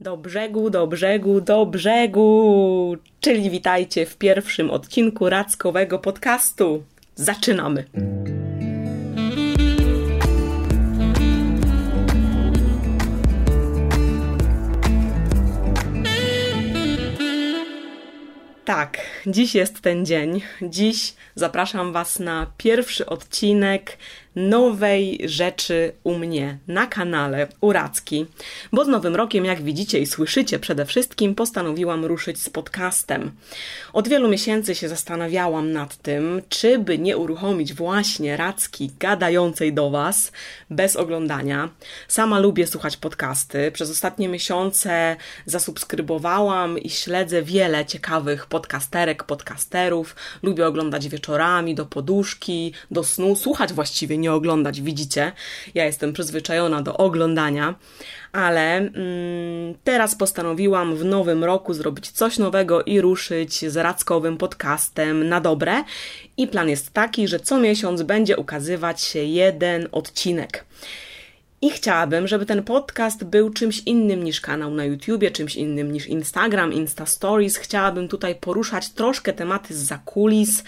Do brzegu, do brzegu, do brzegu! Czyli witajcie w pierwszym odcinku Rackowego podcastu. Zaczynamy! Tak, dziś jest ten dzień. Dziś zapraszam Was na pierwszy odcinek nowej rzeczy u mnie na kanale Uracki, bo z nowym rokiem, jak widzicie i słyszycie przede wszystkim, postanowiłam ruszyć z podcastem. Od wielu miesięcy się zastanawiałam nad tym, czy by nie uruchomić właśnie Racki gadającej do Was bez oglądania. Sama lubię słuchać podcasty. Przez ostatnie miesiące zasubskrybowałam i śledzę wiele ciekawych podcasterek, podcasterów. Lubię oglądać wieczorami, do poduszki, do snu, słuchać właściwie, nie oglądać, widzicie. Ja jestem przyzwyczajona do oglądania, ale mm, teraz postanowiłam w nowym roku zrobić coś nowego i ruszyć z Rackowym podcastem na dobre. I plan jest taki, że co miesiąc będzie ukazywać się jeden odcinek. I chciałabym, żeby ten podcast był czymś innym niż kanał na YouTubie, czymś innym niż Instagram, Insta Stories. Chciałabym tutaj poruszać troszkę tematy z zakulis,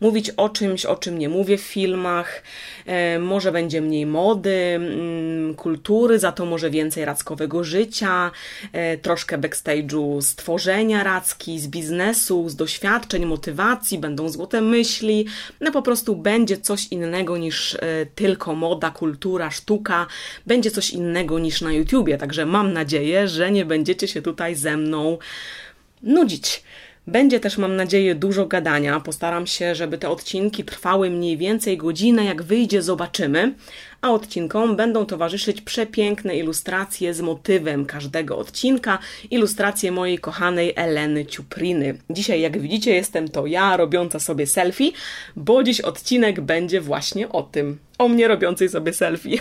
mówić o czymś, o czym nie mówię w filmach. E, może będzie mniej mody, mm, kultury, za to może więcej rackowego życia, e, troszkę backstage'u stworzenia racki, z biznesu, z doświadczeń, motywacji, będą złote myśli. No po prostu będzie coś innego niż e, tylko moda, kultura, sztuka będzie coś innego niż na YouTubie, także mam nadzieję, że nie będziecie się tutaj ze mną nudzić. Będzie też, mam nadzieję, dużo gadania. Postaram się, żeby te odcinki trwały mniej więcej godzinę. Jak wyjdzie, zobaczymy. A odcinkom będą towarzyszyć przepiękne ilustracje z motywem każdego odcinka. Ilustracje mojej kochanej Eleny Ciupriny. Dzisiaj, jak widzicie, jestem to ja robiąca sobie selfie, bo dziś odcinek będzie właśnie o tym. O mnie robiącej sobie selfie.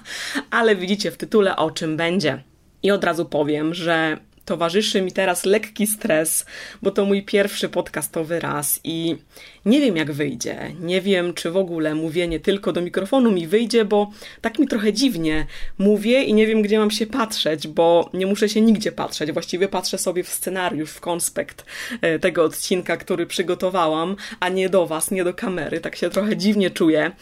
Ale widzicie w tytule o czym będzie. I od razu powiem, że towarzyszy mi teraz lekki stres, bo to mój pierwszy podcastowy raz i nie wiem jak wyjdzie. Nie wiem, czy w ogóle mówienie tylko do mikrofonu mi wyjdzie, bo tak mi trochę dziwnie mówię i nie wiem, gdzie mam się patrzeć, bo nie muszę się nigdzie patrzeć. Właściwie patrzę sobie w scenariusz, w konspekt e, tego odcinka, który przygotowałam, a nie do Was, nie do kamery. Tak się trochę dziwnie czuję.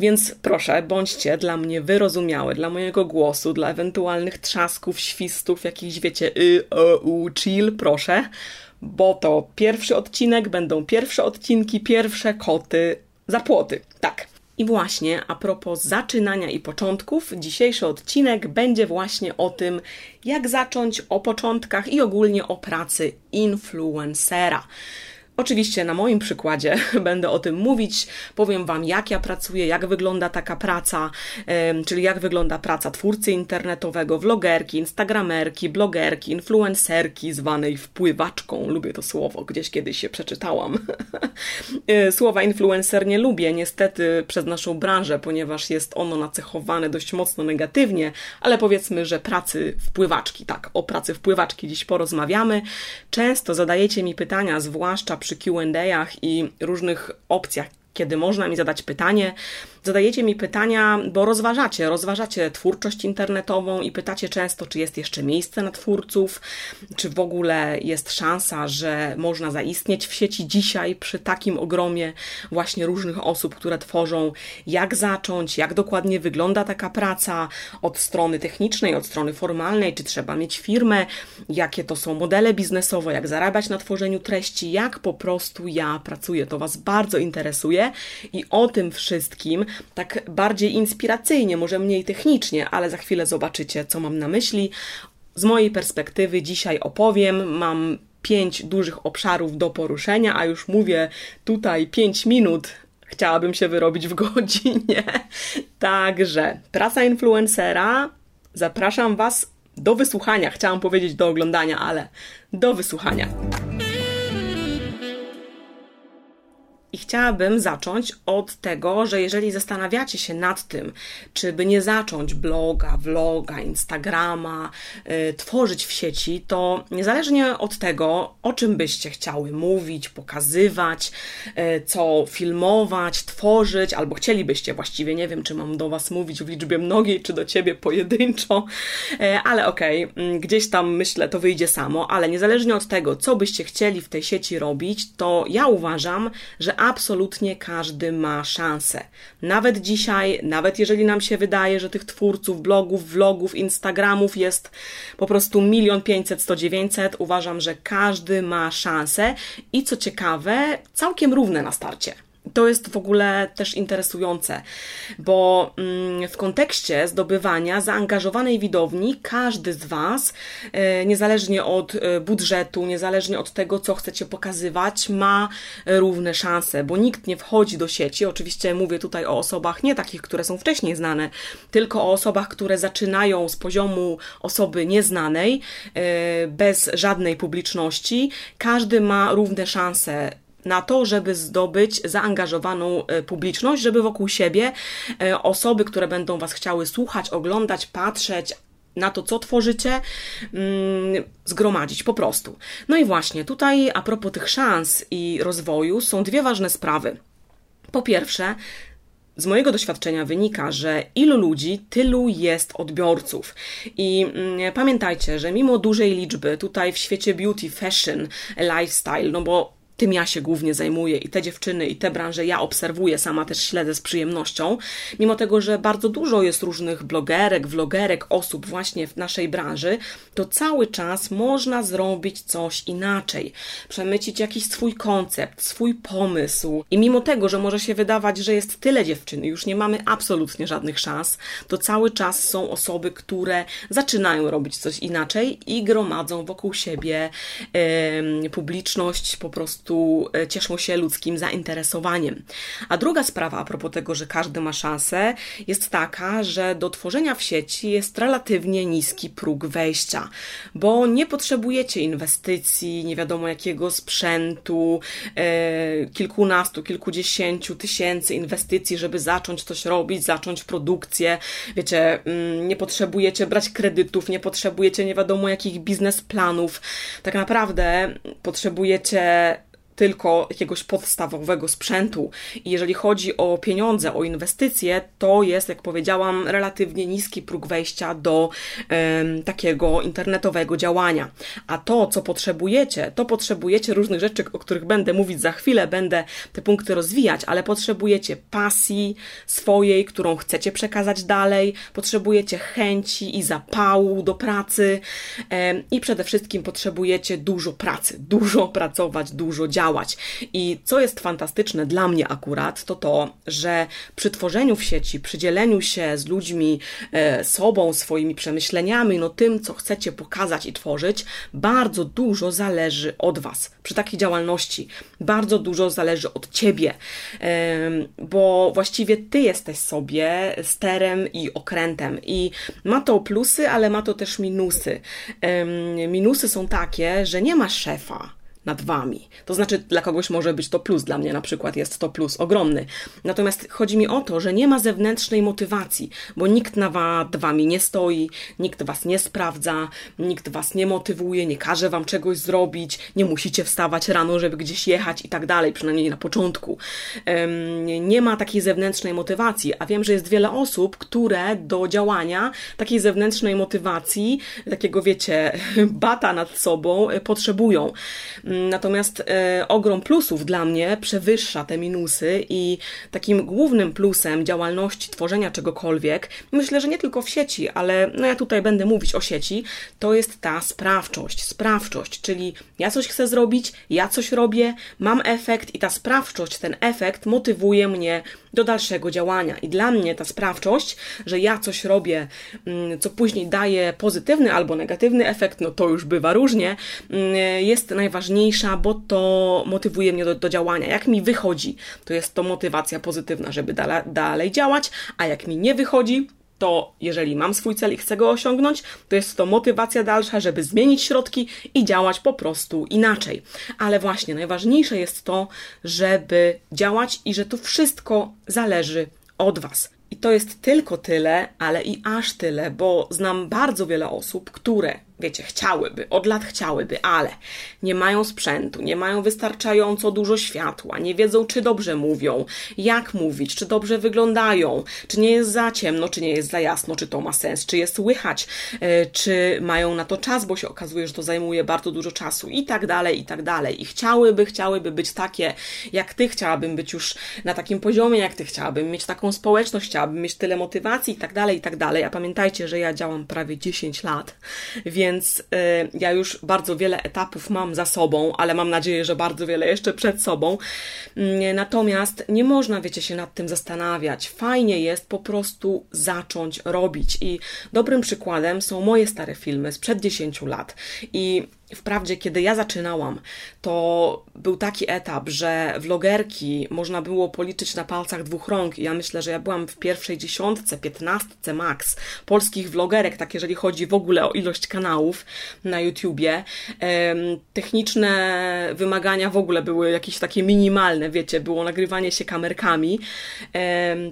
Więc proszę, bądźcie dla mnie wyrozumiałe, dla mojego głosu, dla ewentualnych trzasków, świstów, jakichś wiecie, y, o, u, chill, proszę, bo to pierwszy odcinek, będą pierwsze odcinki, pierwsze koty za płoty. Tak. I właśnie a propos zaczynania i początków, dzisiejszy odcinek będzie właśnie o tym, jak zacząć o początkach i ogólnie o pracy influencera. Oczywiście na moim przykładzie będę o tym mówić, powiem Wam, jak ja pracuję, jak wygląda taka praca, czyli jak wygląda praca twórcy internetowego, vlogerki, instagramerki, blogerki, influencerki, zwanej wpływaczką. Lubię to słowo, gdzieś kiedyś się przeczytałam. E, słowa influencer nie lubię, niestety, przez naszą branżę, ponieważ jest ono nacechowane dość mocno negatywnie, ale powiedzmy, że pracy wpływaczki, tak, o pracy wpływaczki dziś porozmawiamy. Często zadajecie mi pytania, zwłaszcza przy przy QA i różnych opcjach, kiedy można mi zadać pytanie, Zadajecie mi pytania, bo rozważacie, rozważacie twórczość internetową i pytacie często, czy jest jeszcze miejsce na twórców, czy w ogóle jest szansa, że można zaistnieć w sieci dzisiaj przy takim ogromie właśnie różnych osób, które tworzą, jak zacząć, jak dokładnie wygląda taka praca od strony technicznej, od strony formalnej, czy trzeba mieć firmę, jakie to są modele biznesowe, jak zarabiać na tworzeniu treści, jak po prostu ja pracuję. To Was bardzo interesuje i o tym wszystkim tak bardziej inspiracyjnie, może mniej technicznie, ale za chwilę zobaczycie, co mam na myśli. Z mojej perspektywy dzisiaj opowiem. Mam pięć dużych obszarów do poruszenia, a już mówię tutaj pięć minut. Chciałabym się wyrobić w godzinie. Także praca influencera. Zapraszam Was do wysłuchania. Chciałam powiedzieć do oglądania, ale do wysłuchania. I chciałabym zacząć od tego, że jeżeli zastanawiacie się nad tym, czy by nie zacząć bloga, vloga, Instagrama, y, tworzyć w sieci, to niezależnie od tego, o czym byście chciały mówić, pokazywać, y, co filmować, tworzyć, albo chcielibyście właściwie, nie wiem, czy mam do Was mówić w liczbie mnogiej, czy do Ciebie pojedynczo, y, ale okej, okay, gdzieś tam myślę, to wyjdzie samo, ale niezależnie od tego, co byście chcieli w tej sieci robić, to ja uważam, że absolutnie każdy ma szansę. Nawet dzisiaj, nawet jeżeli nam się wydaje, że tych twórców blogów, vlogów, Instagramów jest po prostu milion pięćset, sto dziewięćset, uważam, że każdy ma szansę i co ciekawe, całkiem równe na starcie. To jest w ogóle też interesujące, bo mm, w kontekście zdobywania zaangażowanej widowni każdy z Was, e, niezależnie od e, budżetu, niezależnie od tego, co chcecie pokazywać, ma równe szanse, bo nikt nie wchodzi do sieci. Oczywiście mówię tutaj o osobach nie takich, które są wcześniej znane, tylko o osobach, które zaczynają z poziomu osoby nieznanej, e, bez żadnej publiczności. Każdy ma równe szanse na to, żeby zdobyć zaangażowaną e, publiczność, żeby wokół siebie e, osoby, które będą Was chciały słuchać, oglądać, patrzeć, na to, co tworzycie, mm, zgromadzić po prostu. No i właśnie, tutaj a propos tych szans i rozwoju są dwie ważne sprawy. Po pierwsze, z mojego doświadczenia wynika, że ilu ludzi, tylu jest odbiorców. I mm, pamiętajcie, że mimo dużej liczby tutaj w świecie beauty, fashion, lifestyle, no bo tym ja się głównie zajmuję i te dziewczyny, i te branże ja obserwuję, sama też śledzę z przyjemnością, mimo tego, że bardzo dużo jest różnych blogerek, vlogerek, osób właśnie w naszej branży, to cały czas można zrobić coś inaczej, przemycić jakiś swój koncept, swój pomysł. I mimo tego, że może się wydawać, że jest tyle dziewczyn, już nie mamy absolutnie żadnych szans, to cały czas są osoby, które zaczynają robić coś inaczej i gromadzą wokół siebie yy, publiczność po prostu prostu e, cieszą się ludzkim zainteresowaniem. A druga sprawa a propos tego, że każdy ma szansę, jest taka, że do tworzenia w sieci jest relatywnie niski próg wejścia, bo nie potrzebujecie inwestycji, nie wiadomo jakiego sprzętu, e, kilkunastu, kilkudziesięciu tysięcy inwestycji, żeby zacząć coś robić, zacząć produkcję. Wiecie, mm, nie potrzebujecie brać kredytów, nie potrzebujecie nie wiadomo jakich biznesplanów. Tak naprawdę potrzebujecie tylko jakiegoś podstawowego sprzętu. I jeżeli chodzi o pieniądze, o inwestycje, to jest, jak powiedziałam, relatywnie niski próg wejścia do um, takiego internetowego działania. A to, co potrzebujecie, to potrzebujecie różnych rzeczy, o których będę mówić za chwilę, będę te punkty rozwijać, ale potrzebujecie pasji swojej, którą chcecie przekazać dalej, potrzebujecie chęci i zapału do pracy um, i przede wszystkim potrzebujecie dużo pracy, dużo pracować, dużo działać działać. I co jest fantastyczne dla mnie akurat, to to, że przy tworzeniu w sieci, przy dzieleniu się z ludźmi, e, sobą, swoimi przemyśleniami, no tym, co chcecie pokazać i tworzyć, bardzo dużo zależy od Was. Przy takiej działalności bardzo dużo zależy od Ciebie, bo właściwie Ty jesteś sobie sterem i okrętem. I ma to plusy, ale ma to też minusy. Minusy są takie, że nie ma szefa nad wami. To znaczy, dla kogoś może być to plus, dla mnie na przykład jest to plus ogromny. Natomiast chodzi mi o to, że nie ma zewnętrznej motywacji, bo nikt nad wami nie stoi, nikt was nie sprawdza, nikt was nie motywuje, nie każe wam czegoś zrobić, nie musicie wstawać rano, żeby gdzieś jechać i tak dalej, przynajmniej na początku. Nie ma takiej zewnętrznej motywacji, a wiem, że jest wiele osób, które do działania takiej zewnętrznej motywacji, takiego wiecie, bata nad sobą e, potrzebują. Natomiast e, ogrom plusów dla mnie przewyższa te minusy i takim głównym plusem działalności tworzenia czegokolwiek, myślę, że nie tylko w sieci, ale no ja tutaj będę mówić o sieci, to jest ta sprawczość. Sprawczość, czyli ja coś chcę zrobić, ja coś robię, mam efekt i ta sprawczość, ten efekt motywuje mnie do dalszego działania. I dla mnie ta sprawczość, że ja coś robię, mm, co później daje pozytywny albo negatywny efekt, no to już bywa różnie, mm, jest najważniejsza, bo to motywuje mnie do, do działania. Jak mi wychodzi, to jest to motywacja pozytywna, żeby dalej działać, a jak mi nie wychodzi, to jeżeli mam swój cel i chcę go osiągnąć, to jest to motywacja dalsza, żeby zmienić środki i działać po prostu inaczej. Ale właśnie najważniejsze jest to, żeby działać i że to wszystko zależy od Was. I to jest tylko tyle, ale i aż tyle, bo znam bardzo wiele osób, które wiecie, chciałyby, od lat chciałyby, ale nie mają sprzętu, nie mają wystarczająco dużo światła, nie wiedzą, czy dobrze mówią, jak mówić, czy dobrze wyglądają, czy nie jest za ciemno, czy nie jest za jasno, czy to ma sens, czy jest słychać, e, czy mają na to czas, bo się okazuje, że to zajmuje bardzo dużo czasu i tak dalej, i tak dalej. I chciałyby, chciałyby być takie, jak ty, chciałabym być już na takim poziomie, jak ty, chciałabym mieć taką społeczność, chciałabym mieć tyle motywacji i tak dalej, i tak dalej. A pamiętajcie, że ja działam prawie 10 lat, więc więc y, ja już bardzo wiele etapów mam za sobą, ale mam nadzieję, że bardzo wiele jeszcze przed sobą. Mm, natomiast nie można, wiecie, się nad tym zastanawiać. Fajnie jest po prostu zacząć robić. I dobrym przykładem są moje stare filmy sprzed 10 lat. I Wprawdzie, kiedy ja zaczynałam, to był taki etap, że vlogerki można było policzyć na palcach dwóch rąk. I ja myślę, że ja byłam w pierwszej dziesiątce, piętnastce max polskich vlogerek, tak jeżeli chodzi w ogóle o ilość kanałów na YouTubie. Techniczne wymagania w ogóle były jakieś takie minimalne, wiecie, było nagrywanie się kamerkami.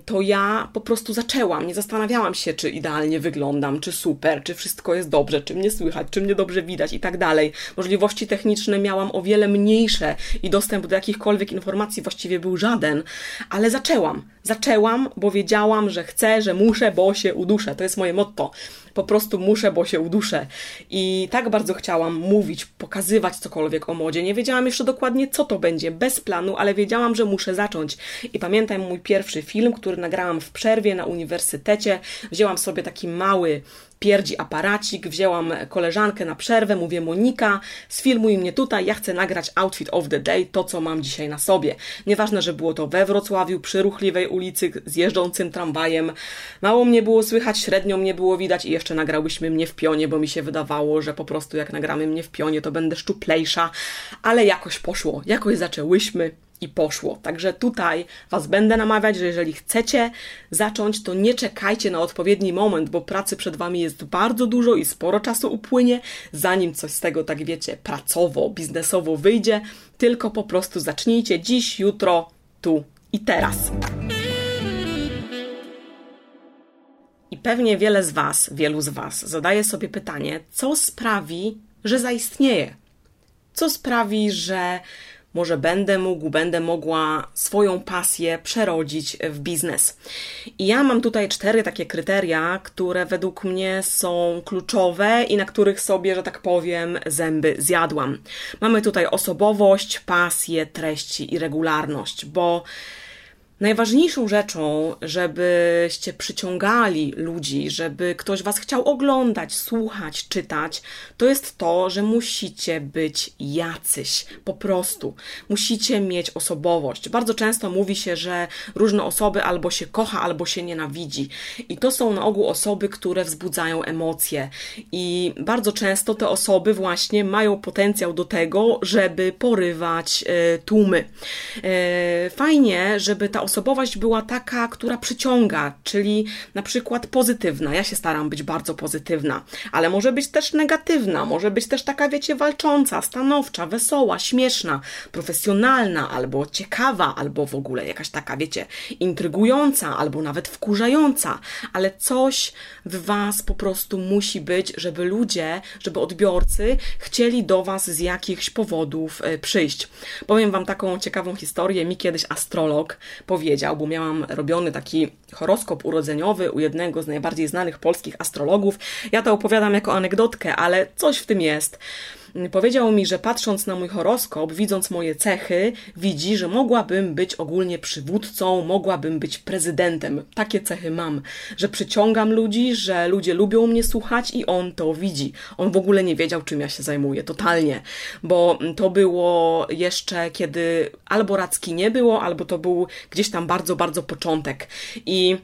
To ja po prostu zaczęłam. Nie zastanawiałam się, czy idealnie wyglądam, czy super, czy wszystko jest dobrze, czy mnie słychać, czy mnie dobrze widać i tak dalej. Możliwości techniczne miałam o wiele mniejsze i dostęp do jakichkolwiek informacji właściwie był żaden, ale zaczęłam. Zaczęłam, bo wiedziałam, że chcę, że muszę, bo się uduszę. To jest moje motto. Po prostu muszę, bo się uduszę. I tak bardzo chciałam mówić, pokazywać cokolwiek o modzie. Nie wiedziałam jeszcze dokładnie, co to będzie, bez planu, ale wiedziałam, że muszę zacząć. I pamiętam mój pierwszy film, który nagrałam w przerwie na uniwersytecie. Wzięłam sobie taki mały pierdzi aparacik, wzięłam koleżankę na przerwę, mówię Monika, sfilmuj mnie tutaj, ja chcę nagrać outfit of the day, to co mam dzisiaj na sobie. Nieważne, że było to we Wrocławiu, przy ruchliwej ulicy, z jeżdżącym tramwajem. Mało mnie było słychać, średnio mnie było widać i jeszcze nagrałyśmy mnie w pionie, bo mi się wydawało, że po prostu jak nagramy mnie w pionie, to będę szczuplejsza, ale jakoś poszło, jakoś zaczęłyśmy i poszło. Także tutaj Was będę namawiać, że jeżeli chcecie zacząć, to nie czekajcie na odpowiedni moment, bo pracy przed Wami jest bardzo dużo i sporo czasu upłynie, zanim coś z tego, tak wiecie, pracowo, biznesowo wyjdzie, tylko po prostu zacznijcie dziś, jutro, tu i teraz. I pewnie wiele z Was, wielu z Was zadaje sobie pytanie, co sprawi, że zaistnieje? Co sprawi, że może będę mógł, będę mogła swoją pasję przerodzić w biznes. I ja mam tutaj cztery takie kryteria, które według mnie są kluczowe i na których sobie, że tak powiem, zęby zjadłam. Mamy tutaj osobowość, pasję, treści i regularność, bo Najważniejszą rzeczą, żebyście przyciągali ludzi, żeby ktoś was chciał oglądać, słuchać, czytać, to jest to, że musicie być jacyś, po prostu. Musicie mieć osobowość. Bardzo często mówi się, że różne osoby albo się kocha, albo się nienawidzi. I to są na ogół osoby, które wzbudzają emocje. I bardzo często te osoby właśnie mają potencjał do tego, żeby porywać y, tłumy. Y, fajnie, żeby ta osobowość była taka, która przyciąga, czyli na przykład pozytywna. Ja się staram być bardzo pozytywna, ale może być też negatywna, może być też taka, wiecie, walcząca, stanowcza, wesoła, śmieszna, profesjonalna, albo ciekawa, albo w ogóle jakaś taka, wiecie, intrygująca, albo nawet wkurzająca, ale coś w Was po prostu musi być, żeby ludzie, żeby odbiorcy chcieli do Was z jakichś powodów e, przyjść. Powiem Wam taką ciekawą historię. Mi kiedyś astrolog powiedział, bo miałam robiony taki horoskop urodzeniowy u jednego z najbardziej znanych polskich astrologów. Ja to opowiadam jako anegdotkę, ale coś w tym jest. Powiedział mi, że patrząc na mój horoskop, widząc moje cechy, widzi, że mogłabym być ogólnie przywódcą, mogłabym być prezydentem. Takie cechy mam, że przyciągam ludzi, że ludzie lubią mnie słuchać i on to widzi. On w ogóle nie wiedział, czym ja się zajmuję, totalnie, bo to było jeszcze, kiedy albo Racki nie było, albo to był gdzieś tam bardzo, bardzo początek. I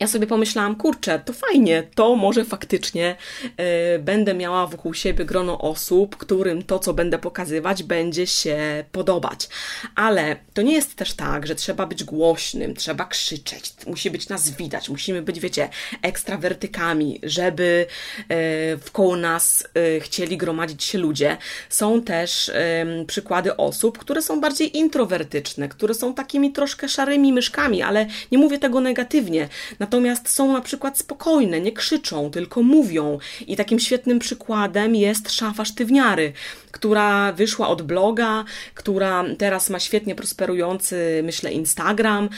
ja sobie pomyślałam, kurczę, to fajnie, to może faktycznie y, będę miała wokół siebie grono osób, którym to, co będę pokazywać, będzie się podobać. Ale to nie jest też tak, że trzeba być głośnym, trzeba krzyczeć, musi być nas widać, musimy być, wiecie, ekstrawertykami, żeby y, wkoło nas y, chcieli gromadzić się ludzie. Są też przykłady osób, które są bardziej introwertyczne, które są takimi troszkę szarymi myszkami, ale nie mówię tego negatywnie. Natomiast są na przykład spokojne, nie krzyczą, tylko mówią. I takim świetnym przykładem jest szafa sztywniary, która wyszła od bloga, która teraz ma świetnie prosperujący, myślę, Instagram,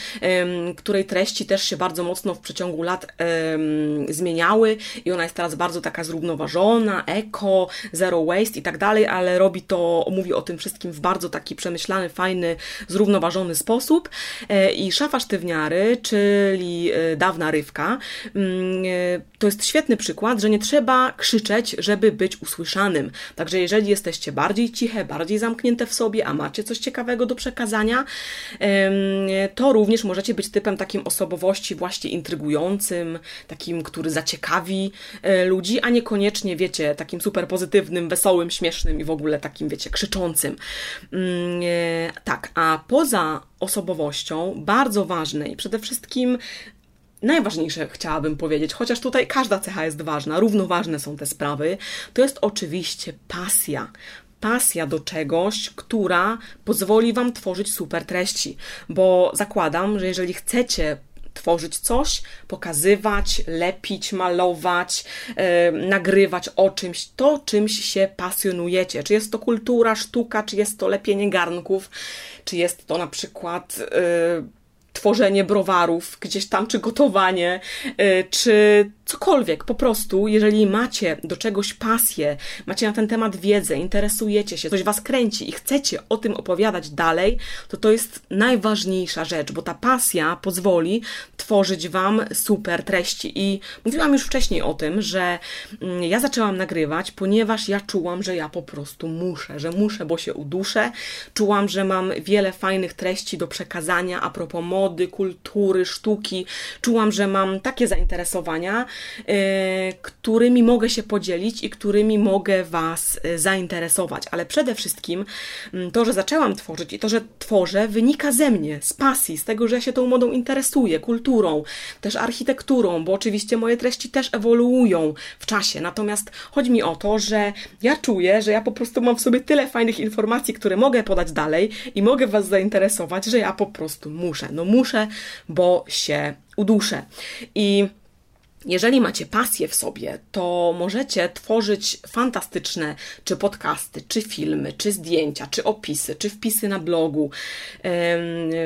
której treści też się bardzo mocno w przeciągu lat zmieniały i ona jest teraz bardzo taka zrównoważona, eko, zero waste i tak dalej, ale robi to, mówi o tym wszystkim w bardzo taki przemyślany, fajny, zrównoważony sposób. E, I szafa sztywniary, czyli e, dawna rywka, mm, e, to jest świetny przykład, że nie trzeba krzyczeć, żeby być usłyszanym. Także jeżeli jesteście bardziej ciche, bardziej zamknięte w sobie, a macie coś ciekawego do przekazania, to również możecie być typem takim osobowości właśnie intrygującym, takim, który zaciekawi e, ludzi, a niekoniecznie, wiecie, takim super pozytywnym, wesołym, śmiesznym i w ogóle takim, wiecie, krzyczącym. Mm, e, tak, a poza osobowością, bardzo ważne i przede wszystkim najważniejsze chciałabym powiedzieć, chociaż tutaj każda cecha jest ważna, równoważne są te sprawy, to jest oczywiście pasja. Pasja do czegoś, która pozwoli Wam tworzyć super treści, bo zakładam, że jeżeli chcecie tworzyć coś, pokazywać, lepić, malować, nagrywać o czymś, to czymś się pasjonujecie. Czy jest to kultura, sztuka, czy jest to lepienie garnków, czy jest to na przykład. Yy, tworzenie browarów gdzieś tam, czy gotowanie, y, czy cokolwiek, po prostu, jeżeli macie do czegoś pasję, macie na ten temat wiedzę, interesujecie się, coś was kręci i chcecie o tym opowiadać dalej, to to jest najważniejsza rzecz, bo ta pasja pozwoli tworzyć wam super treści. I mówiłam już wcześniej o tym, że mm, ja zaczęłam nagrywać, ponieważ ja czułam, że ja po prostu muszę, że muszę, bo się uduszę. Czułam, że mam wiele fajnych treści do przekazania a propos mody, kultury, sztuki. Czułam, że mam takie zainteresowania, E, którymi mogę się podzielić i którymi mogę Was e, zainteresować. Ale przede wszystkim mm, to, że zaczęłam tworzyć i to, że tworzę, wynika ze mnie, z pasji, z tego, że ja się tą modą interesuję, kulturą, też architekturą, bo oczywiście moje treści też ewoluują w czasie. Natomiast chodzi mi o to, że ja czuję, że ja po prostu mam w sobie tyle fajnych informacji, które mogę podać dalej i mogę Was zainteresować, że ja po prostu muszę. No muszę, bo się uduszę. I jeżeli macie pasję w sobie, to możecie tworzyć fantastyczne czy podcasty, czy filmy, czy zdjęcia, czy opisy, czy wpisy na blogu,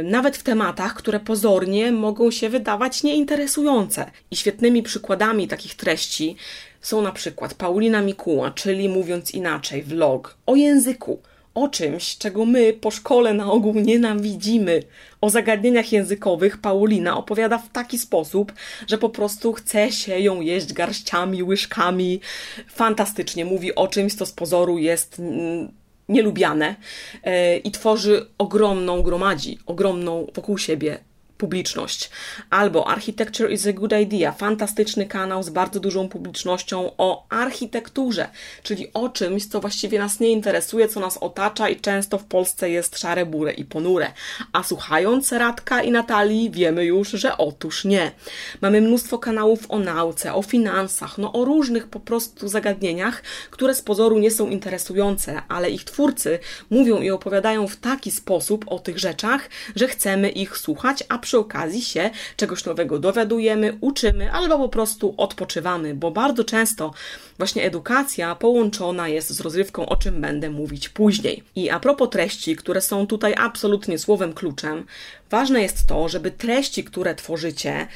nawet w tematach, które pozornie mogą się wydawać nieinteresujące. I świetnymi przykładami takich treści są na przykład Paulina Mikuła, czyli mówiąc inaczej, vlog o języku o czymś, czego my po szkole na ogół nienawidzimy. O zagadnieniach językowych Paulina opowiada w taki sposób, że po prostu chce się ją jeść garściami, łyżkami. Fantastycznie mówi o czymś, co z pozoru jest mm, nielubiane e, i tworzy ogromną, gromadzi ogromną wokół siebie publiczność. Albo Architecture is a Good Idea, fantastyczny kanał z bardzo dużą publicznością o architekturze, czyli o czymś, co właściwie nas nie interesuje, co nas otacza i często w Polsce jest szare, bure i ponure. A słuchając Radka i Natalii wiemy już, że otóż nie. Mamy mnóstwo kanałów o nauce, o finansach, no o różnych po prostu zagadnieniach, które z pozoru nie są interesujące, ale ich twórcy mówią i opowiadają w taki sposób o tych rzeczach, że chcemy ich słuchać, a przy okazji się czegoś nowego dowiadujemy, uczymy albo po prostu odpoczywamy, bo bardzo często właśnie edukacja połączona jest z rozrywką, o czym będę mówić później. I a propos treści, które są tutaj absolutnie słowem kluczem, ważne jest to, żeby treści, które tworzycie,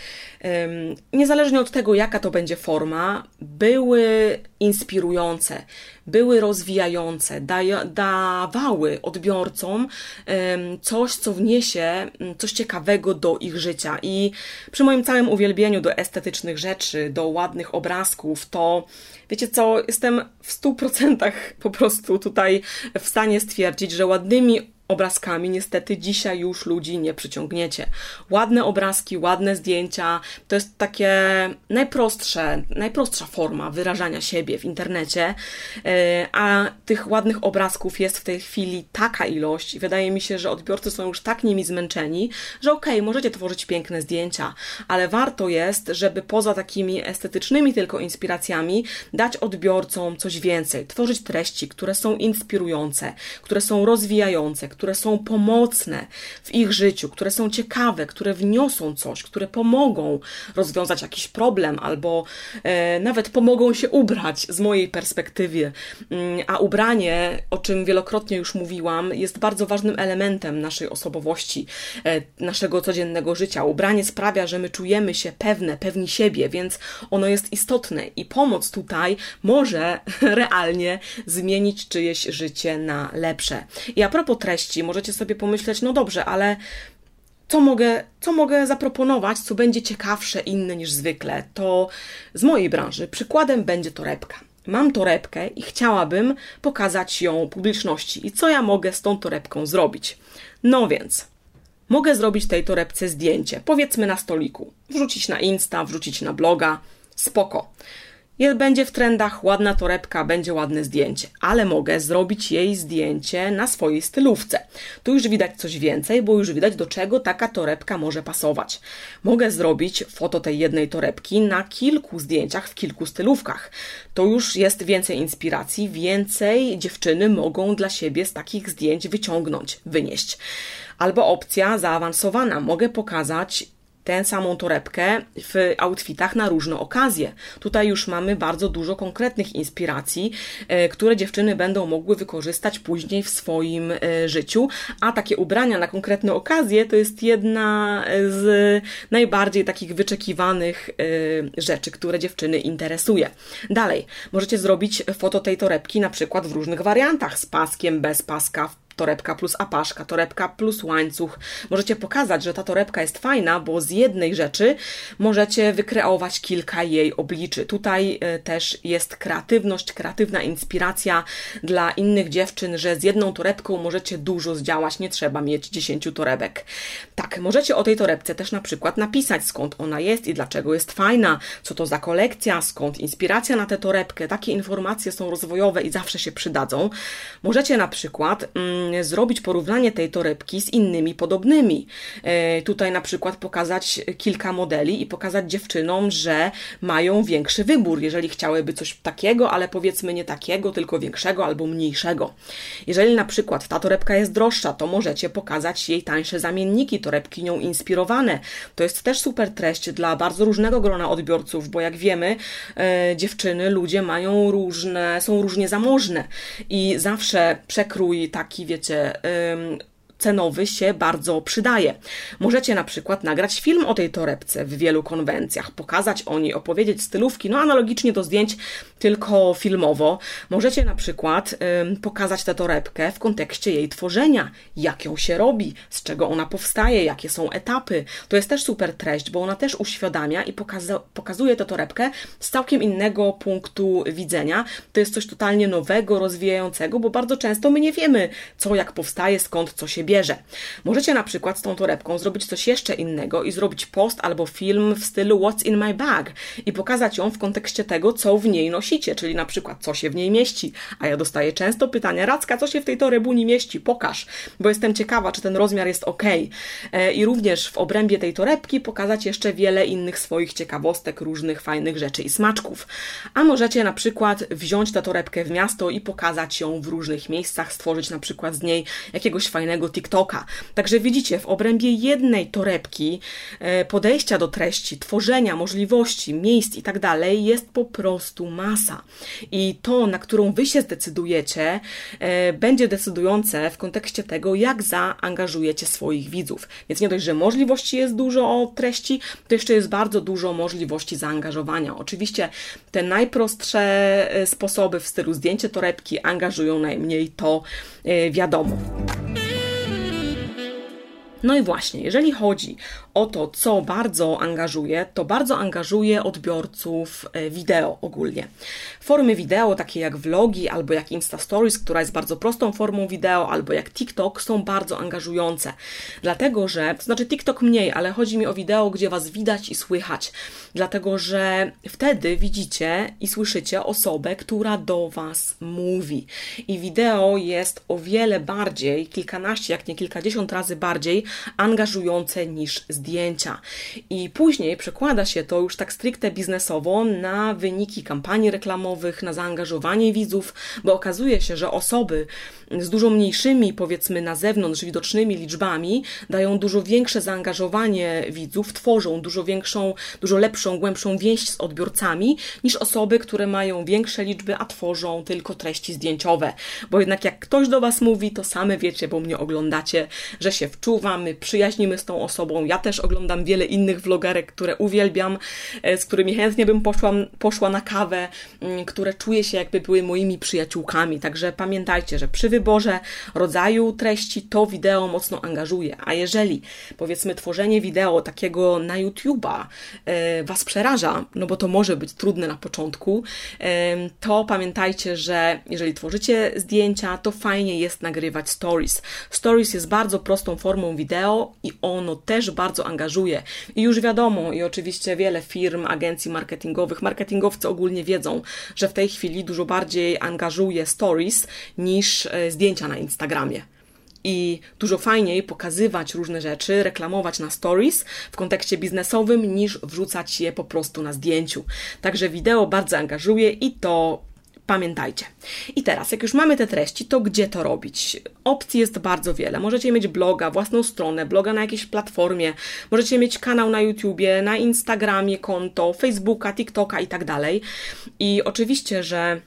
niezależnie od tego, jaka to będzie forma, były inspirujące, były rozwijające, dawały odbiorcom coś, co wniesie coś ciekawego do ich życia. I przy moim całym uwielbieniu do estetycznych rzeczy, do ładnych obrazków, to wiecie co, jestem w stu procentach po prostu tutaj w stanie stwierdzić, że ładnymi obrazkami. Niestety dzisiaj już ludzi nie przyciągniecie. Ładne obrazki, ładne zdjęcia. To jest takie najprostsze, najprostsza forma wyrażania siebie w internecie, e, a tych ładnych obrazków jest w tej chwili taka ilość i wydaje mi się, że odbiorcy są już tak nimi zmęczeni, że okej, okay, możecie tworzyć piękne zdjęcia, ale warto jest, żeby poza takimi estetycznymi tylko inspiracjami dać odbiorcom coś więcej, tworzyć treści, które są inspirujące, które są rozwijające, które są pomocne w ich życiu, które są ciekawe, które wniosą coś, które pomogą rozwiązać jakiś problem albo e, nawet pomogą się ubrać z mojej perspektywy. Mm, a ubranie, o czym wielokrotnie już mówiłam, jest bardzo ważnym elementem naszej osobowości, e, naszego codziennego życia. Ubranie sprawia, że my czujemy się pewne, pewni siebie, więc ono jest istotne i pomoc tutaj może realnie zmienić czyjeś życie na lepsze. I a propos treści, możecie sobie pomyśleć, no dobrze, ale co mogę, co mogę zaproponować, co będzie ciekawsze, inne niż zwykle? To z mojej branży przykładem będzie torebka. Mam torebkę i chciałabym pokazać ją publiczności. I co ja mogę z tą torebką zrobić? No więc, mogę zrobić tej torebce zdjęcie, powiedzmy na stoliku, wrzucić na Insta, wrzucić na bloga, spoko będzie w trendach ładna torebka, będzie ładne zdjęcie, ale mogę zrobić jej zdjęcie na swojej stylówce. Tu już widać coś więcej, bo już widać do czego taka torebka może pasować. Mogę zrobić foto tej jednej torebki na kilku zdjęciach w kilku stylówkach. To już jest więcej inspiracji, więcej dziewczyny mogą dla siebie z takich zdjęć wyciągnąć, wynieść. Albo opcja zaawansowana. Mogę pokazać tę samą torebkę w outfitach na różne okazje. Tutaj już mamy bardzo dużo konkretnych inspiracji, e, które dziewczyny będą mogły wykorzystać później w swoim e, życiu, a takie ubrania na konkretne okazje to jest jedna z najbardziej takich wyczekiwanych e, rzeczy, które dziewczyny interesuje. Dalej, możecie zrobić foto tej torebki na przykład w różnych wariantach, z paskiem, bez paska, torebka plus apaszka, torebka plus łańcuch. Możecie pokazać, że ta torebka jest fajna, bo z jednej rzeczy możecie wykreować kilka jej obliczy. Tutaj e, też jest kreatywność, kreatywna inspiracja dla innych dziewczyn, że z jedną torebką możecie dużo zdziałać, nie trzeba mieć 10 torebek. Tak, możecie o tej torebce też na przykład napisać, skąd ona jest i dlaczego jest fajna, co to za kolekcja, skąd inspiracja na tę torebkę. Takie informacje są rozwojowe i zawsze się przydadzą. Możecie na przykład mm, zrobić porównanie tej torebki z innymi podobnymi. E, tutaj na przykład pokazać kilka modeli i pokazać dziewczynom, że mają większy wybór, jeżeli chciałyby coś takiego, ale powiedzmy nie takiego, tylko większego albo mniejszego. Jeżeli na przykład ta torebka jest droższa, to możecie pokazać jej tańsze zamienniki, torebki nią inspirowane. To jest też super treść dla bardzo różnego grona odbiorców, bo jak wiemy, e, dziewczyny, ludzie mają różne, są różnie zamożne i zawsze przekrój taki, wiecie, wiecie, cenowy się bardzo przydaje. Możecie na przykład nagrać film o tej torebce w wielu konwencjach, pokazać o niej, opowiedzieć stylówki, no analogicznie do zdjęć, tylko filmowo. Możecie na przykład ym, pokazać tę torebkę w kontekście jej tworzenia, jak ją się robi, z czego ona powstaje, jakie są etapy. To jest też super treść, bo ona też uświadamia i pokaza pokazuje tę torebkę z całkiem innego punktu widzenia. To jest coś totalnie nowego, rozwijającego, bo bardzo często my nie wiemy, co jak powstaje, skąd co się bierze. Możecie na przykład z tą torebką zrobić coś jeszcze innego i zrobić post albo film w stylu What's in my bag i pokazać ją w kontekście tego, co w niej nosicie, czyli na przykład co się w niej mieści. A ja dostaję często pytania, Racka, co się w tej torebuni mieści? Pokaż, bo jestem ciekawa, czy ten rozmiar jest ok. E, I również w obrębie tej torebki pokazać jeszcze wiele innych swoich ciekawostek, różnych fajnych rzeczy i smaczków. A możecie na przykład wziąć tę torebkę w miasto i pokazać ją w różnych miejscach, stworzyć na przykład z niej jakiegoś fajnego TikToka. Także widzicie, w obrębie jednej torebki e, podejścia do treści, tworzenia możliwości, miejsc i tak dalej jest po prostu masa. I to, na którą wy się zdecydujecie, e, będzie decydujące w kontekście tego, jak zaangażujecie swoich widzów. Więc nie dość, że możliwości jest dużo o treści, to jeszcze jest bardzo dużo możliwości zaangażowania. Oczywiście te najprostsze e, sposoby w stylu zdjęcie torebki angażują najmniej, to wiadomo. No i właśnie, jeżeli chodzi o to, co bardzo angażuje, to bardzo angażuje odbiorców e, wideo ogólnie. Formy wideo, takie jak vlogi albo jak Insta Stories, która jest bardzo prostą formą wideo, albo jak TikTok, są bardzo angażujące. Dlatego, że, to znaczy TikTok mniej, ale chodzi mi o wideo, gdzie Was widać i słychać. Dlatego, że wtedy widzicie i słyszycie osobę, która do Was mówi. I wideo jest o wiele bardziej, kilkanaście, jak nie kilkadziesiąt razy bardziej angażujące niż. I później przekłada się to już tak stricte biznesowo na wyniki kampanii reklamowych, na zaangażowanie widzów, bo okazuje się, że osoby z dużo mniejszymi, powiedzmy na zewnątrz, widocznymi liczbami dają dużo większe zaangażowanie widzów, tworzą dużo większą, dużo lepszą, głębszą więź z odbiorcami niż osoby, które mają większe liczby, a tworzą tylko treści zdjęciowe. Bo jednak jak ktoś do Was mówi, to same wiecie, bo mnie oglądacie, że się wczuwamy, przyjaźnimy z tą osobą. Ja też oglądam wiele innych vlogerek, które uwielbiam, e, z którymi chętnie bym poszła, poszła na kawę, mm, które czuję się jakby były moimi przyjaciółkami. Także pamiętajcie, że przy wyborze rodzaju treści to wideo mocno angażuje. A jeżeli powiedzmy tworzenie wideo takiego na YouTube'a e, Was przeraża, no bo to może być trudne na początku, e, to pamiętajcie, że jeżeli tworzycie zdjęcia, to fajnie jest nagrywać stories. Stories jest bardzo prostą formą wideo i ono też bardzo angażuje. I już wiadomo, i oczywiście wiele firm, agencji marketingowych, marketingowcy ogólnie wiedzą, że w tej chwili dużo bardziej angażuje stories niż e, zdjęcia na Instagramie i dużo fajniej pokazywać różne rzeczy, reklamować na stories w kontekście biznesowym, niż wrzucać je po prostu na zdjęciu. Także wideo bardzo angażuje i to Pamiętajcie. I teraz, jak już mamy te treści, to gdzie to robić? Opcji jest bardzo wiele. Możecie mieć bloga, własną stronę, bloga na jakiejś platformie, możecie mieć kanał na YouTubie, na Instagramie, konto, Facebooka, TikToka i tak dalej. I oczywiście, że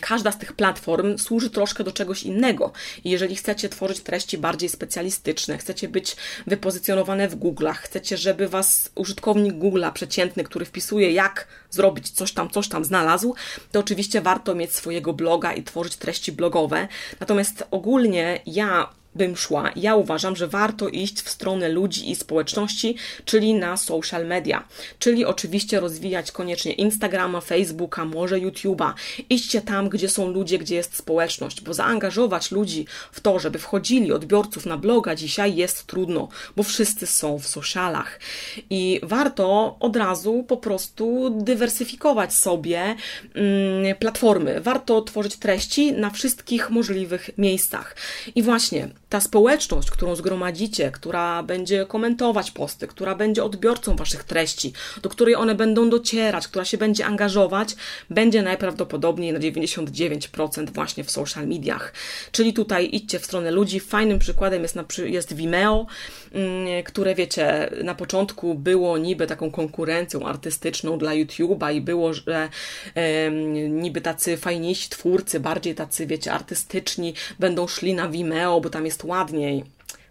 każda z tych platform służy troszkę do czegoś innego. I jeżeli chcecie tworzyć treści bardziej specjalistyczne, chcecie być wypozycjonowane w Google'ach, chcecie, żeby was użytkownik Google'a przeciętny, który wpisuje, jak zrobić coś tam, coś tam znalazł, to oczywiście warto mieć swojego bloga i tworzyć treści blogowe. Natomiast ogólnie ja bym szła. Ja uważam, że warto iść w stronę ludzi i społeczności, czyli na social media. Czyli oczywiście rozwijać koniecznie Instagrama, Facebooka, może YouTube'a. Idźcie tam, gdzie są ludzie, gdzie jest społeczność, bo zaangażować ludzi w to, żeby wchodzili odbiorców na bloga dzisiaj jest trudno, bo wszyscy są w socialach. I warto od razu po prostu dywersyfikować sobie mm, platformy. Warto tworzyć treści na wszystkich możliwych miejscach. I właśnie ta społeczność, którą zgromadzicie, która będzie komentować posty, która będzie odbiorcą waszych treści, do której one będą docierać, która się będzie angażować, będzie najprawdopodobniej na 99% właśnie w social mediach. Czyli tutaj idźcie w stronę ludzi. Fajnym przykładem jest, na, jest Vimeo, mm, które wiecie, na początku było niby taką konkurencją artystyczną dla YouTube'a i było, że e, niby tacy fajniejsi twórcy, bardziej tacy, wiecie, artystyczni będą szli na Vimeo, bo tam jest ładniej.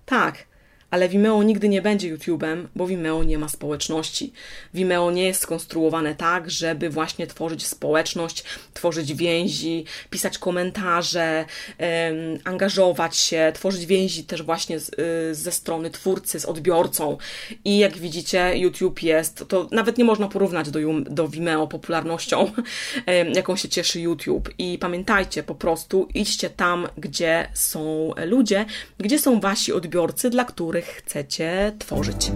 Tak, ale Vimeo nigdy nie będzie YouTube'em, bo Vimeo nie ma społeczności. Vimeo nie jest skonstruowane tak, żeby właśnie tworzyć społeczność, tworzyć więzi, pisać komentarze, angażować się, tworzyć więzi też właśnie z, y, ze strony twórcy, z odbiorcą. I jak widzicie, YouTube jest, to nawet nie można porównać do, do Vimeo popularnością, jaką się cieszy YouTube. I pamiętajcie, po prostu idźcie tam, gdzie są ludzie, gdzie są wasi odbiorcy, dla których których chcecie tworzyć.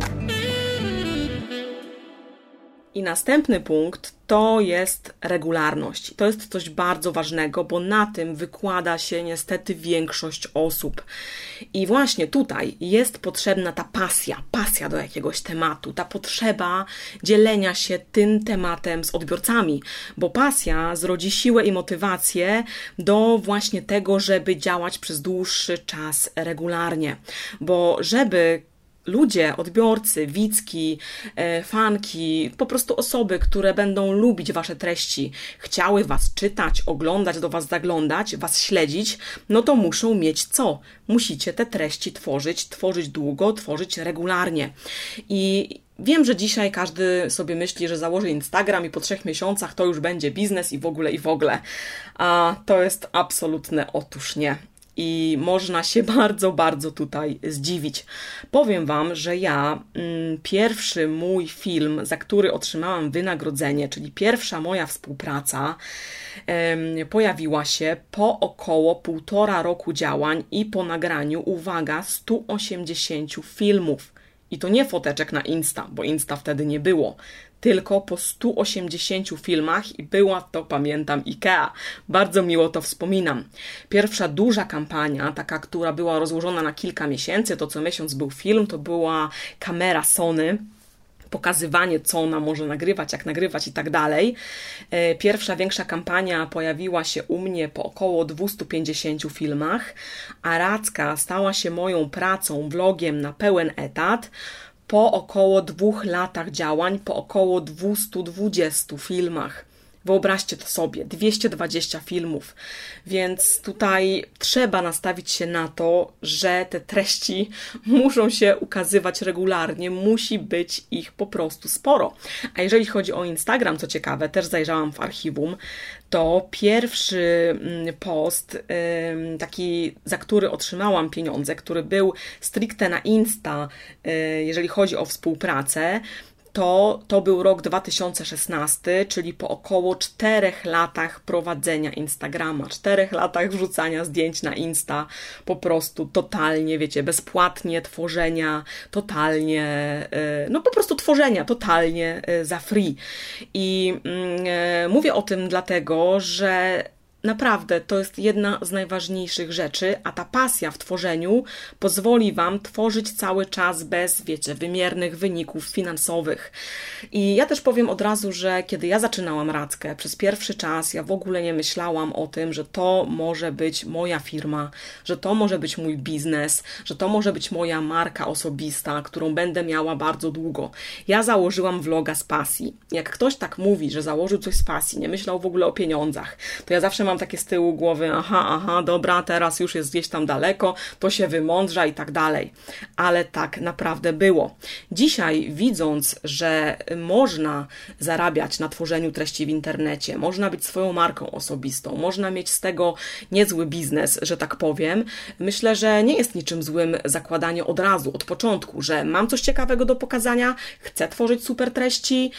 I następny punkt to jest regularność. To jest coś bardzo ważnego, bo na tym wykłada się niestety większość osób. I właśnie tutaj jest potrzebna ta pasja, pasja do jakiegoś tematu, ta potrzeba dzielenia się tym tematem z odbiorcami, bo pasja zrodzi siłę i motywację do właśnie tego, żeby działać przez dłuższy czas regularnie. Bo żeby ludzie, odbiorcy, widzki, e, fanki, po prostu osoby, które będą lubić Wasze treści, chciały Was czytać, oglądać, do Was zaglądać, Was śledzić, no to muszą mieć co? Musicie te treści tworzyć, tworzyć długo, tworzyć regularnie. I Wiem, że dzisiaj każdy sobie myśli, że założy Instagram i po trzech miesiącach to już będzie biznes i w ogóle i w ogóle. A to jest absolutne otóż nie. I można się bardzo, bardzo tutaj zdziwić. Powiem Wam, że ja mm, pierwszy mój film, za który otrzymałam wynagrodzenie, czyli pierwsza moja współpraca, pojawiła się po około półtora roku działań i po nagraniu, uwaga, 180 filmów. I to nie foteczek na Insta, bo Insta wtedy nie było, tylko po 180 filmach i była to, pamiętam, IKEA. Bardzo miło to wspominam. Pierwsza duża kampania, taka, która była rozłożona na kilka miesięcy, to co miesiąc był film, to była kamera Sony pokazywanie, co ona może nagrywać, jak nagrywać i tak dalej. E, pierwsza większa kampania pojawiła się u mnie po około 250 filmach, a Racka stała się moją pracą, vlogiem na pełen etat po około dwóch latach działań, po około 220 filmach. Wyobraźcie to sobie, 220 filmów. Więc tutaj trzeba nastawić się na to, że te treści muszą się ukazywać regularnie, musi być ich po prostu sporo. A jeżeli chodzi o Instagram, co ciekawe, też zajrzałam w archiwum, to pierwszy mm, post, taki, za który otrzymałam pieniądze, który był stricte na Insta, y, jeżeli chodzi o współpracę, to, to był rok 2016, czyli po około czterech latach prowadzenia Instagrama, czterech latach wrzucania zdjęć na Insta, po prostu totalnie, wiecie, bezpłatnie tworzenia, totalnie, e, no po prostu tworzenia, totalnie e, za free. I mm, e, mówię o tym dlatego, że Naprawdę, to jest jedna z najważniejszych rzeczy, a ta pasja w tworzeniu pozwoli Wam tworzyć cały czas bez, wiecie, wymiernych wyników finansowych. I ja też powiem od razu, że kiedy ja zaczynałam Rackę, przez pierwszy czas ja w ogóle nie myślałam o tym, że to może być moja firma, że to może być mój biznes, że to może być moja marka osobista, którą będę miała bardzo długo. Ja założyłam vloga z pasji. Jak ktoś tak mówi, że założył coś z pasji, nie myślał w ogóle o pieniądzach, to ja zawsze mam mam takie z tyłu głowy, aha, aha, dobra, teraz już jest gdzieś tam daleko, to się wymądrza i tak dalej. Ale tak naprawdę było. Dzisiaj, widząc, że można zarabiać na tworzeniu treści w internecie, można być swoją marką osobistą, można mieć z tego niezły biznes, że tak powiem, myślę, że nie jest niczym złym zakładanie od razu, od początku, że mam coś ciekawego do pokazania, chcę tworzyć super treści,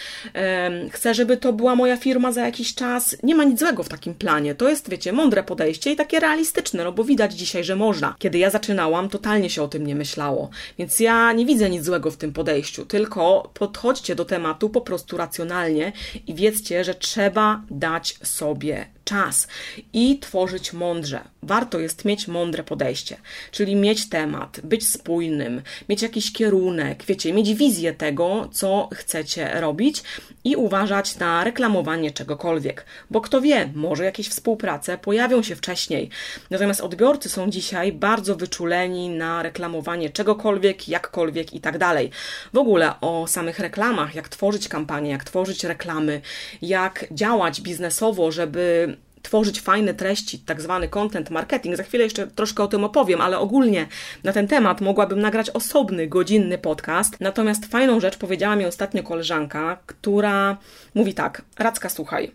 chcę, żeby to była moja firma za jakiś czas. Nie ma nic złego w takim planie. To to jest, wiecie, mądre podejście i takie realistyczne, no bo widać dzisiaj, że można. Kiedy ja zaczynałam, totalnie się o tym nie myślało. Więc ja nie widzę nic złego w tym podejściu, tylko podchodźcie do tematu po prostu racjonalnie i wiedzcie, że trzeba dać sobie czas i tworzyć mądrze. Warto jest mieć mądre podejście, czyli mieć temat, być spójnym, mieć jakiś kierunek, wiecie, mieć wizję tego, co chcecie robić i uważać na reklamowanie czegokolwiek, bo kto wie, może jakieś współprace pojawią się wcześniej. Natomiast odbiorcy są dzisiaj bardzo wyczuleni na reklamowanie czegokolwiek, jakkolwiek i tak dalej. W ogóle o samych reklamach, jak tworzyć kampanie, jak tworzyć reklamy, jak działać biznesowo, żeby tworzyć fajne treści, tak zwany content marketing. Za chwilę jeszcze troszkę o tym opowiem, ale ogólnie na ten temat mogłabym nagrać osobny, godzinny podcast. Natomiast fajną rzecz powiedziała mi ostatnio koleżanka, która mówi tak: Radzka, słuchaj,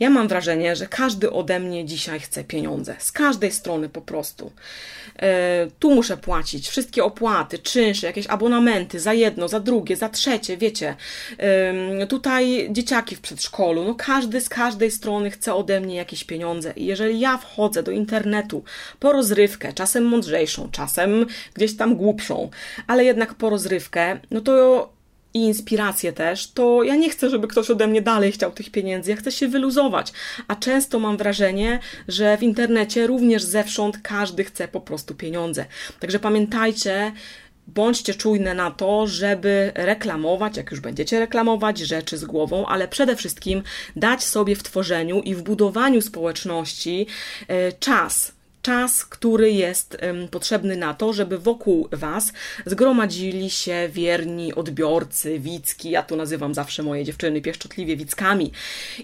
ja mam wrażenie, że każdy ode mnie dzisiaj chce pieniądze. Z każdej strony po prostu. E, tu muszę płacić wszystkie opłaty, czynsze, jakieś abonamenty za jedno, za drugie, za trzecie, wiecie. Tutaj dzieciaki w przedszkolu. No każdy z każdej strony chce ode mnie jakieś pieniądze. I jeżeli ja wchodzę do internetu po rozrywkę, czasem mądrzejszą, czasem gdzieś tam głupszą, ale jednak po rozrywkę, no to i inspirację też, to ja nie chcę, żeby ktoś ode mnie dalej chciał tych pieniędzy, ja chcę się wyluzować. A często mam wrażenie, że w internecie również zewsząd każdy chce po prostu pieniądze. Także pamiętajcie, bądźcie czujne na to, żeby reklamować, jak już będziecie reklamować, rzeczy z głową, ale przede wszystkim dać sobie w tworzeniu i w budowaniu społeczności e, czas czas, który jest potrzebny na to, żeby wokół Was zgromadzili się wierni odbiorcy, wicki. Ja tu nazywam zawsze moje dziewczyny pieszczotliwie wickami.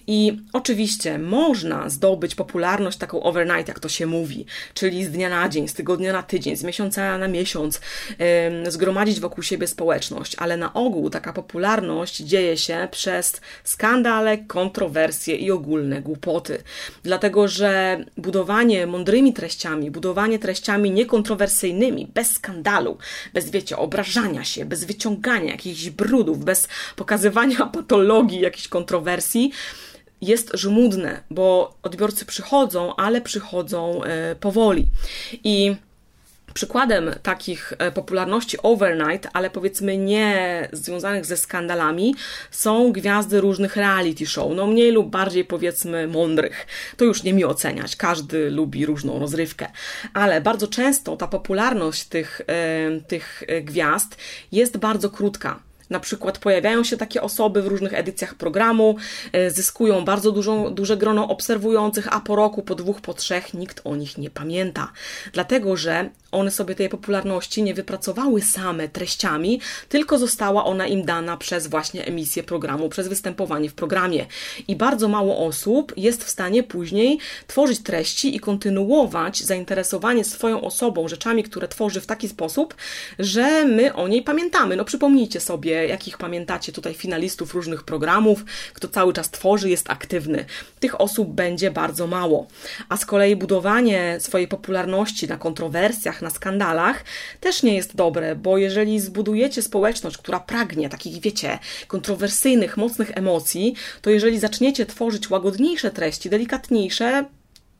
I oczywiście można zdobyć popularność taką overnight, jak to się mówi, czyli z dnia na dzień, z tygodnia na tydzień, z miesiąca na miesiąc, zgromadzić wokół siebie społeczność, ale na ogół taka popularność dzieje się przez skandale, kontrowersje i ogólne głupoty. Dlatego, że budowanie mądrymi treściami treściami, budowanie treściami niekontrowersyjnymi, bez skandalu, bez, wiecie, obrażania się, bez wyciągania jakichś brudów, bez pokazywania patologii, jakichś kontrowersji, jest żmudne, bo odbiorcy przychodzą, ale przychodzą e, powoli. I Przykładem takich e, popularności overnight, ale powiedzmy nie związanych ze skandalami, są gwiazdy różnych reality show, no mniej lub bardziej powiedzmy mądrych. To już nie mi oceniać, każdy lubi różną rozrywkę, ale bardzo często ta popularność tych, e, tych gwiazd jest bardzo krótka. Na przykład pojawiają się takie osoby w różnych edycjach programu, e, zyskują bardzo dużą, duże grono obserwujących, a po roku, po dwóch, po trzech nikt o nich nie pamięta. Dlatego, że one sobie tej popularności nie wypracowały same treściami, tylko została ona im dana przez właśnie emisję programu, przez występowanie w programie. I bardzo mało osób jest w stanie później tworzyć treści i kontynuować zainteresowanie swoją osobą rzeczami, które tworzy w taki sposób, że my o niej pamiętamy. No przypomnijcie sobie, jakich pamiętacie tutaj finalistów różnych programów, kto cały czas tworzy, jest aktywny. Tych osób będzie bardzo mało. A z kolei budowanie swojej popularności na kontrowersjach, na skandalach, też nie jest dobre, bo jeżeli zbudujecie społeczność, która pragnie takich, wiecie, kontrowersyjnych, mocnych emocji, to jeżeli zaczniecie tworzyć łagodniejsze treści, delikatniejsze,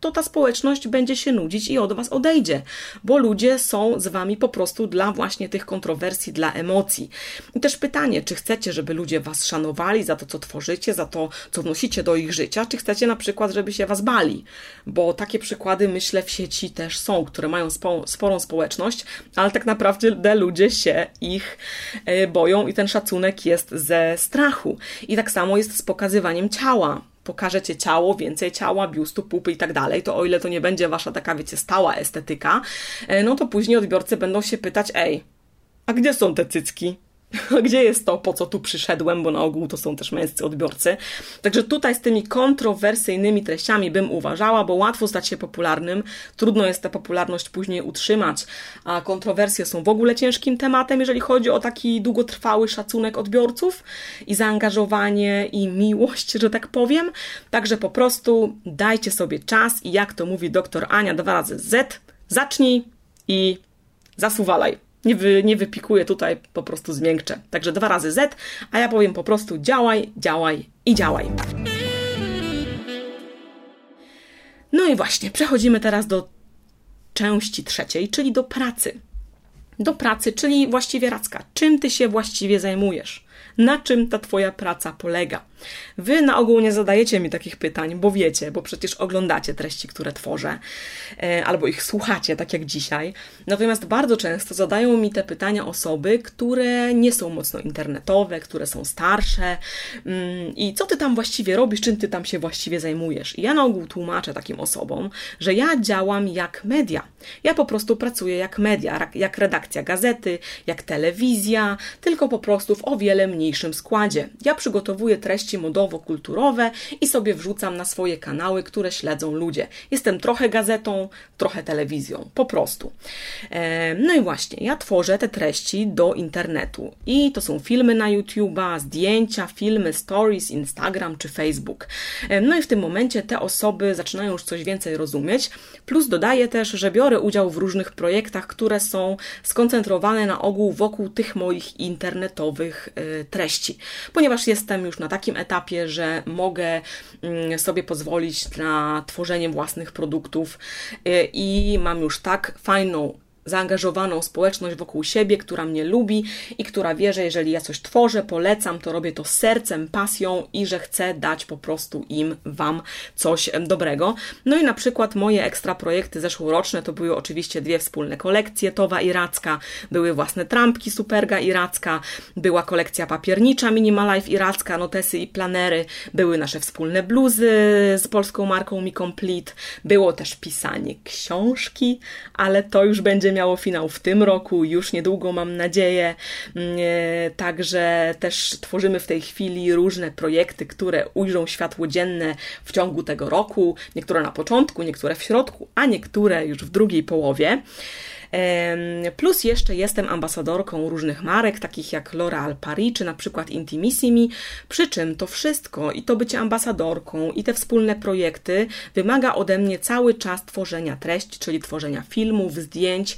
to ta społeczność będzie się nudzić i od Was odejdzie, bo ludzie są z Wami po prostu dla właśnie tych kontrowersji, dla emocji. I też pytanie, czy chcecie, żeby ludzie Was szanowali za to, co tworzycie, za to, co wnosicie do ich życia, czy chcecie na przykład, żeby się Was bali, bo takie przykłady, myślę, w sieci też są, które mają spo, sporą społeczność, ale tak naprawdę ludzie się ich e, boją i ten szacunek jest ze strachu. I tak samo jest z pokazywaniem ciała pokażecie ciało, więcej ciała, biustu, pupy i tak dalej, to o ile to nie będzie wasza taka, wiecie, stała estetyka, e, no to później odbiorcy będą się pytać, ej, a gdzie są te cycki? gdzie jest to, po co tu przyszedłem, bo na ogół to są też męscy odbiorcy. Także tutaj z tymi kontrowersyjnymi treściami bym uważała, bo łatwo stać się popularnym, trudno jest tę popularność później utrzymać, a kontrowersje są w ogóle ciężkim tematem, jeżeli chodzi o taki długotrwały szacunek odbiorców i zaangażowanie i miłość, że tak powiem. Także po prostu dajcie sobie czas i jak to mówi doktor Ania dwa razy Z, zacznij i zasuwalaj. Nie, wy, nie wypikuję tutaj, po prostu zmiękczę. Także dwa razy Z, a ja powiem po prostu działaj, działaj i działaj. No i właśnie, przechodzimy teraz do części trzeciej, czyli do pracy. Do pracy, czyli właściwie Racka. Czym ty się właściwie zajmujesz? Na czym ta twoja praca polega? Wy na ogół nie zadajecie mi takich pytań, bo wiecie, bo przecież oglądacie treści, które tworzę, e, albo ich słuchacie, tak jak dzisiaj. Natomiast bardzo często zadają mi te pytania osoby, które nie są mocno internetowe, które są starsze. Mm, I co ty tam właściwie robisz, czym ty tam się właściwie zajmujesz? I ja na ogół tłumaczę takim osobom, że ja działam jak media. Ja po prostu pracuję jak media, jak redakcja gazety, jak telewizja, tylko po prostu w o wiele mniejszym składzie. Ja przygotowuję treści treści modowo-kulturowe i sobie wrzucam na swoje kanały, które śledzą ludzie. Jestem trochę gazetą, trochę telewizją, po prostu. E, no i właśnie, ja tworzę te treści do internetu i to są filmy na YouTube'a, zdjęcia, filmy, stories, Instagram czy Facebook. E, no i w tym momencie te osoby zaczynają już coś więcej rozumieć, plus dodaję też, że biorę udział w różnych projektach, które są skoncentrowane na ogół wokół tych moich internetowych e, treści, ponieważ jestem już na takim etapie, że mogę mm, sobie pozwolić na tworzenie własnych produktów. Y, i mam już tak fajną zaangażowaną społeczność wokół siebie, która mnie lubi i która wie, że jeżeli ja coś tworzę, polecam, to robię to sercem, pasją i że chcę dać po prostu im, Wam coś dobrego. No i na przykład moje ekstra projekty zeszłoroczne to były oczywiście dwie wspólne kolekcje, Towa Iracka, były własne trampki Superga Iracka, była kolekcja papiernicza Minimalife Iracka, notesy i planery, były nasze wspólne bluzy z polską marką Mi Complete, było też pisanie książki, ale to już będzie miało miało finał w tym roku, już niedługo mam nadzieję. Mm, e, także też tworzymy w tej chwili różne projekty, które ujrzą światło dzienne w ciągu tego roku. Niektóre na początku, niektóre w środku, a niektóre już w drugiej połowie. Plus jeszcze jestem ambasadorką różnych marek, takich jak L'Oréal Paris czy na przykład Intimissimi, przy czym to wszystko i to bycie ambasadorką i te wspólne projekty wymaga ode mnie cały czas tworzenia treści, czyli tworzenia filmów, zdjęć,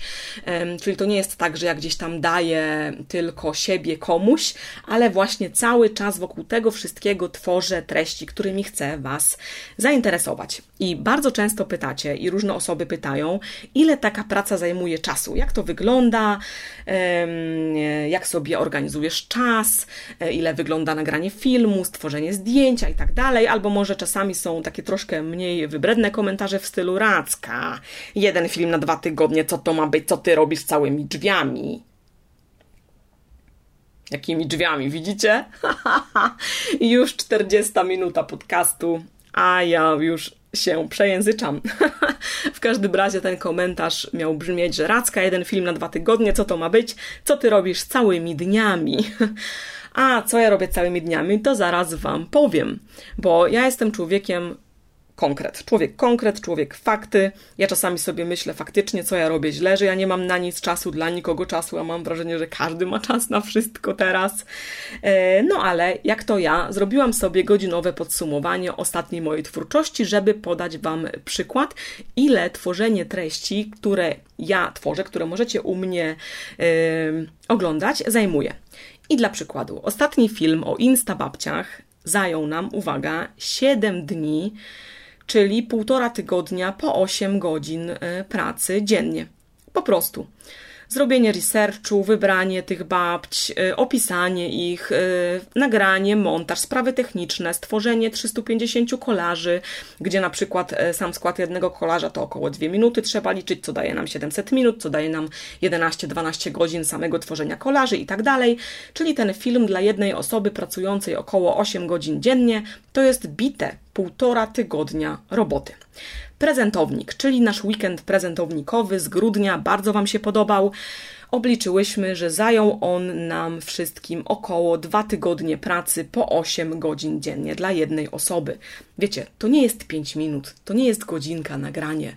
czyli to nie jest tak, że ja gdzieś tam daję tylko siebie komuś, ale właśnie cały czas wokół tego wszystkiego tworzę treści, którymi chcę Was zainteresować. I bardzo często pytacie, i różne osoby pytają, ile taka praca zajmuje czasu, jak to wygląda, jak sobie organizujesz czas, e, ile wygląda nagranie filmu, stworzenie zdjęcia i tak dalej, albo może czasami są takie troszkę mniej wybredne komentarze w stylu Racka, jeden film na dwa tygodnie, co to ma być, co ty robisz całymi drzwiami. Jakimi drzwiami, widzicie? już 40 minuta podcastu, a ja już się przejęzyczam. w każdym razie ten komentarz miał brzmieć, że Racka, jeden film na dwa tygodnie, co to ma być? Co ty robisz całymi dniami? A co ja robię całymi dniami, to zaraz Wam powiem, bo ja jestem człowiekiem konkret. Człowiek konkret, człowiek fakty. Ja czasami sobie myślę faktycznie, co ja robię źle, że ja nie mam na nic czasu, dla nikogo czasu, a mam wrażenie, że każdy ma czas na wszystko teraz. E, no ale jak to ja, zrobiłam sobie godzinowe podsumowanie ostatniej mojej twórczości, żeby podać Wam przykład, ile tworzenie treści, które ja tworzę, które możecie u mnie yy, oglądać, zajmuje. I dla przykładu, ostatni film o instababciach zajął nam, uwaga, 7 dni czyli półtora tygodnia po 8 godzin e, pracy dziennie. Po prostu zrobienie researchu, wybranie tych babć, y, opisanie ich, y, nagranie, montaż, sprawy techniczne, stworzenie 350 kolarzy, gdzie na przykład sam skład jednego kolarza to około 2 minuty trzeba liczyć, co daje nam 700 minut, co daje nam 11-12 godzin samego tworzenia kolarzy i tak dalej. Czyli ten film dla jednej osoby pracującej około 8 godzin dziennie to jest bite półtora tygodnia roboty. Prezentownik, czyli nasz weekend prezentownikowy z grudnia, bardzo Wam się podobał. Obliczyłyśmy, że zajął on nam wszystkim około dwa tygodnie pracy po 8 godzin dziennie dla jednej osoby. Wiecie, to nie jest 5 minut, to nie jest godzinka nagranie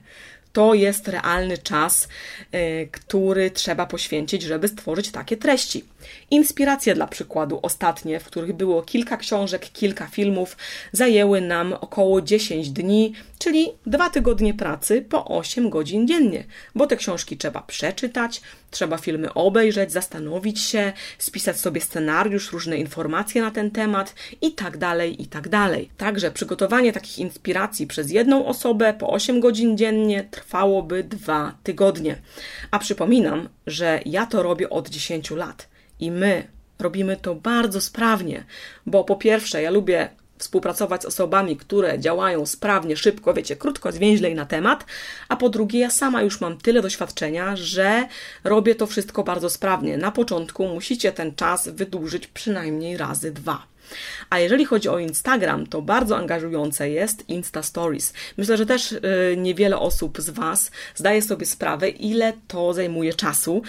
to jest realny czas, y, który trzeba poświęcić, żeby stworzyć takie treści. Inspiracje dla przykładu ostatnie, w których było kilka książek, kilka filmów, zajęły nam około 10 dni, czyli dwa tygodnie pracy po 8 godzin dziennie, bo te książki trzeba przeczytać, trzeba filmy obejrzeć, zastanowić się, spisać sobie scenariusz, różne informacje na ten temat i tak dalej, i tak dalej. Także przygotowanie takich inspiracji przez jedną osobę po 8 godzin dziennie trwałoby dwa tygodnie. A przypominam, że ja to robię od 10 lat i my robimy to bardzo sprawnie, bo po pierwsze, ja lubię współpracować z osobami, które działają sprawnie, szybko, wiecie, krótko, zwięźlej na temat, a po drugie, ja sama już mam tyle doświadczenia, że robię to wszystko bardzo sprawnie. Na początku musicie ten czas wydłużyć przynajmniej razy dwa. A jeżeli chodzi o Instagram, to bardzo angażujące jest Insta Stories. Myślę, że też y, niewiele osób z Was zdaje sobie sprawę, ile to zajmuje czasu.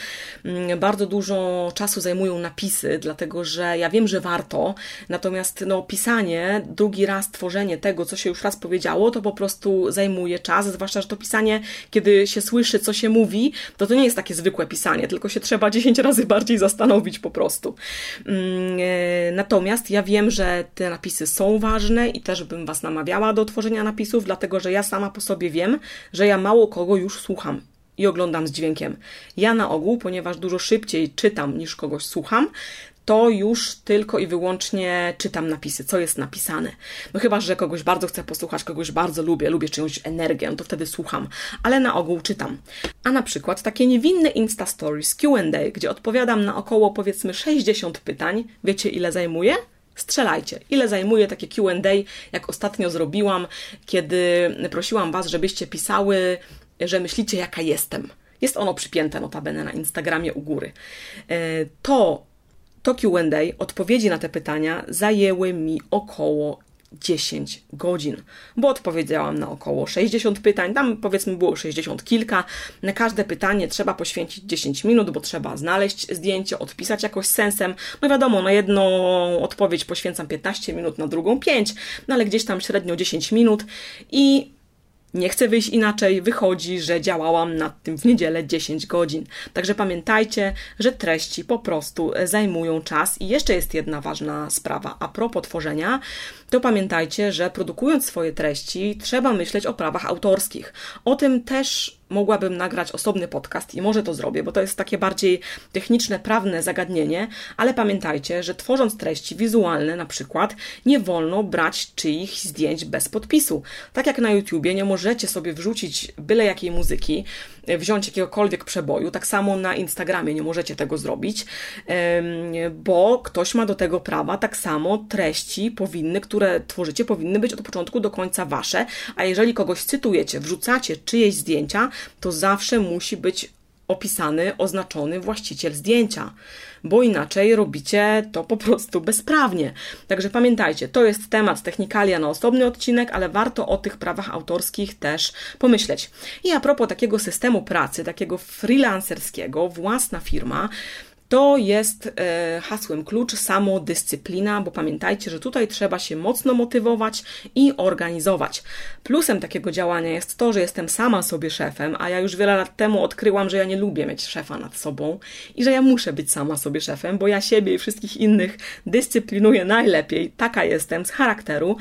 Mm, bardzo dużo czasu zajmują napisy, dlatego że ja wiem, że warto, natomiast no, pisanie, drugi raz tworzenie tego, co się już raz powiedziało, to po prostu zajmuje czas, zwłaszcza, że to pisanie, kiedy się słyszy, co się mówi, to to nie jest takie zwykłe pisanie, tylko się trzeba 10 razy bardziej zastanowić po prostu. Mm, e, natomiast ja wiem, że te napisy są ważne i też bym Was namawiała do tworzenia napisów, dlatego że ja sama po sobie wiem, że ja mało kogo już słucham i oglądam z dźwiękiem. Ja na ogół, ponieważ dużo szybciej czytam niż kogoś słucham, to już tylko i wyłącznie czytam napisy, co jest napisane. No chyba, że kogoś bardzo chcę posłuchać, kogoś bardzo lubię, lubię czyjąś energię, no to wtedy słucham, ale na ogół czytam. A na przykład takie niewinne Insta Stories Q&A, gdzie odpowiadam na około powiedzmy 60 pytań, wiecie ile zajmuje? Strzelajcie. Ile zajmuje takie QA, jak ostatnio zrobiłam, kiedy prosiłam Was, żebyście pisały, że myślicie, jaka jestem. Jest ono przypięte notabene na Instagramie u góry. E, to, to QA, odpowiedzi na te pytania zajęły mi około 10 godzin, bo odpowiedziałam na około 60 pytań, tam powiedzmy było 60 kilka. Na każde pytanie trzeba poświęcić 10 minut, bo trzeba znaleźć zdjęcie, odpisać jakoś sensem. No wiadomo, na jedną odpowiedź poświęcam 15 minut, na drugą 5, no ale gdzieś tam średnio 10 minut i Nie chcę wyjść inaczej, wychodzi, że działałam nad tym w niedzielę 10 godzin. Także pamiętajcie, że treści po prostu zajmują czas. I jeszcze jest jedna ważna sprawa. A propos tworzenia, to pamiętajcie, że produkując swoje treści, trzeba myśleć o prawach autorskich. O tym też mogłabym nagrać osobny podcast i może to zrobię, bo to jest takie bardziej techniczne, prawne zagadnienie, ale pamiętajcie, że tworząc treści wizualne na przykład, nie wolno brać czyichś zdjęć bez podpisu. Tak jak na YouTubie nie możecie sobie wrzucić byle jakiej muzyki, wziąć jakiegokolwiek przeboju, tak samo na Instagramie nie możecie tego zrobić, bo ktoś ma do tego prawa, tak samo treści powinny, które tworzycie, powinny być od początku do końca wasze, a jeżeli kogoś cytujecie, wrzucacie czyjeś zdjęcia, to zawsze musi być opisany, oznaczony właściciel zdjęcia, bo inaczej robicie to po prostu bezprawnie. Także pamiętajcie, to jest temat technikalia na osobny odcinek, ale warto o tych prawach autorskich też pomyśleć. I a propos takiego systemu pracy, takiego freelancerskiego, własna firma, to jest e, hasłem klucz samodyscyplina, bo pamiętajcie, że tutaj trzeba się mocno motywować i organizować. Plusem takiego działania jest to, że jestem sama sobie szefem, a ja już wiele lat temu odkryłam, że ja nie lubię mieć szefa nad sobą i że ja muszę być sama sobie szefem, bo ja siebie i wszystkich innych dyscyplinuję najlepiej. Taka jestem z charakteru,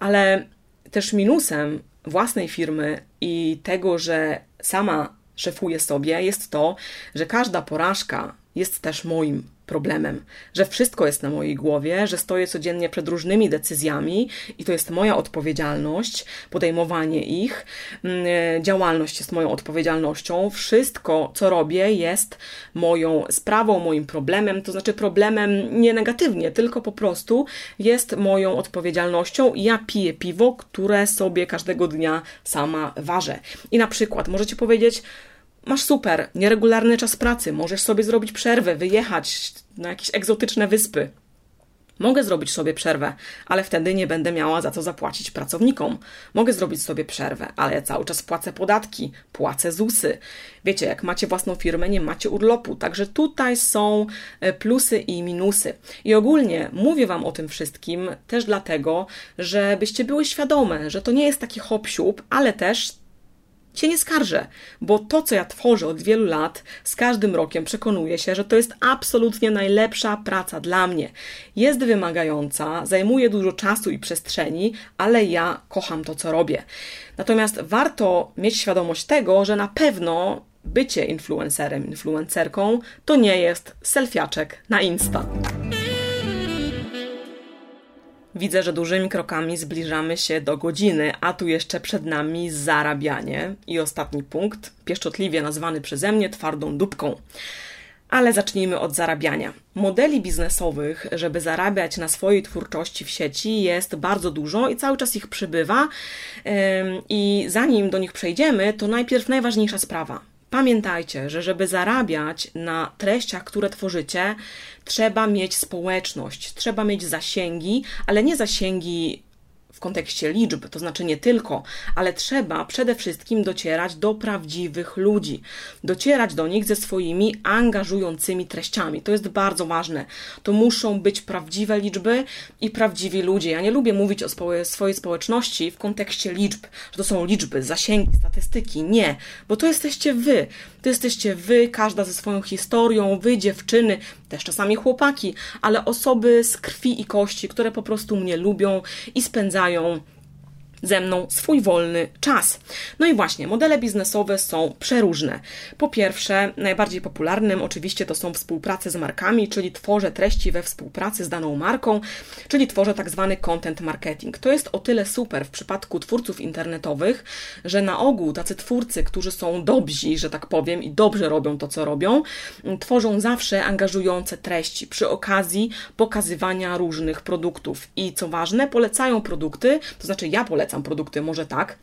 ale też minusem własnej firmy i tego, że sama szefuję sobie, jest to, że każda porażka jest też moim problemem, że wszystko jest na mojej głowie, że stoję codziennie przed różnymi decyzjami i to jest moja odpowiedzialność, podejmowanie ich, mm, e, działalność jest moją odpowiedzialnością, wszystko, co robię, jest moją sprawą, moim problemem, to znaczy problemem nie negatywnie, tylko po prostu jest moją odpowiedzialnością i ja piję piwo, które sobie każdego dnia sama ważę. I na przykład możecie powiedzieć, Masz super, nieregularny czas pracy, możesz sobie zrobić przerwę, wyjechać na jakieś egzotyczne wyspy. Mogę zrobić sobie przerwę, ale wtedy nie będę miała za co zapłacić pracownikom. Mogę zrobić sobie przerwę, ale ja cały czas płacę podatki, płacę ZUSy. Wiecie, jak macie własną firmę, nie macie urlopu, także tutaj są e, plusy i minusy. I ogólnie mówię Wam o tym wszystkim też dlatego, żebyście były świadome, że to nie jest taki hop ale też się nie skarżę, bo to, co ja tworzę od wielu lat, z każdym rokiem przekonuję się, że to jest absolutnie najlepsza praca dla mnie. Jest wymagająca, zajmuje dużo czasu i przestrzeni, ale ja kocham to, co robię. Natomiast warto mieć świadomość tego, że na pewno bycie influencerem, influencerką to nie jest selfiaczek na Insta. Widzę, że dużymi krokami zbliżamy się do godziny, a tu jeszcze przed nami zarabianie. I ostatni punkt, pieszczotliwie nazwany przeze mnie twardą dupką. Ale zacznijmy od zarabiania. Modeli biznesowych, żeby zarabiać na swojej twórczości w sieci, jest bardzo dużo i cały czas ich przybywa. I zanim do nich przejdziemy, to najpierw najważniejsza sprawa Pamiętajcie, że żeby zarabiać na treściach, które tworzycie, trzeba mieć społeczność, trzeba mieć zasięgi, ale nie zasięgi w kontekście liczb, to znaczy nie tylko, ale trzeba przede wszystkim docierać do prawdziwych ludzi, docierać do nich ze swoimi angażującymi treściami. To jest bardzo ważne. To muszą być prawdziwe liczby i prawdziwi ludzie. Ja nie lubię mówić o swojej społeczności w kontekście liczb, że to są liczby, zasięgi, statystyki. Nie, bo to jesteście wy. To jesteście wy, każda ze swoją historią, wy dziewczyny, też czasami chłopaki, ale osoby z krwi i kości, które po prostu mnie lubią i spędzają ze mną swój wolny czas. No i właśnie, modele biznesowe są przeróżne. Po pierwsze, najbardziej popularnym oczywiście to są współprace z markami, czyli tworzę treści we współpracy z daną marką, czyli tworzę tak zwany content marketing. To jest o tyle super w przypadku twórców internetowych, że na ogół tacy twórcy, którzy są dobrzy, że tak powiem, i dobrze robią to, co robią, tworzą zawsze angażujące treści przy okazji pokazywania różnych produktów. I co ważne, polecają produkty, to znaczy ja polecam polecam produkty, może tak,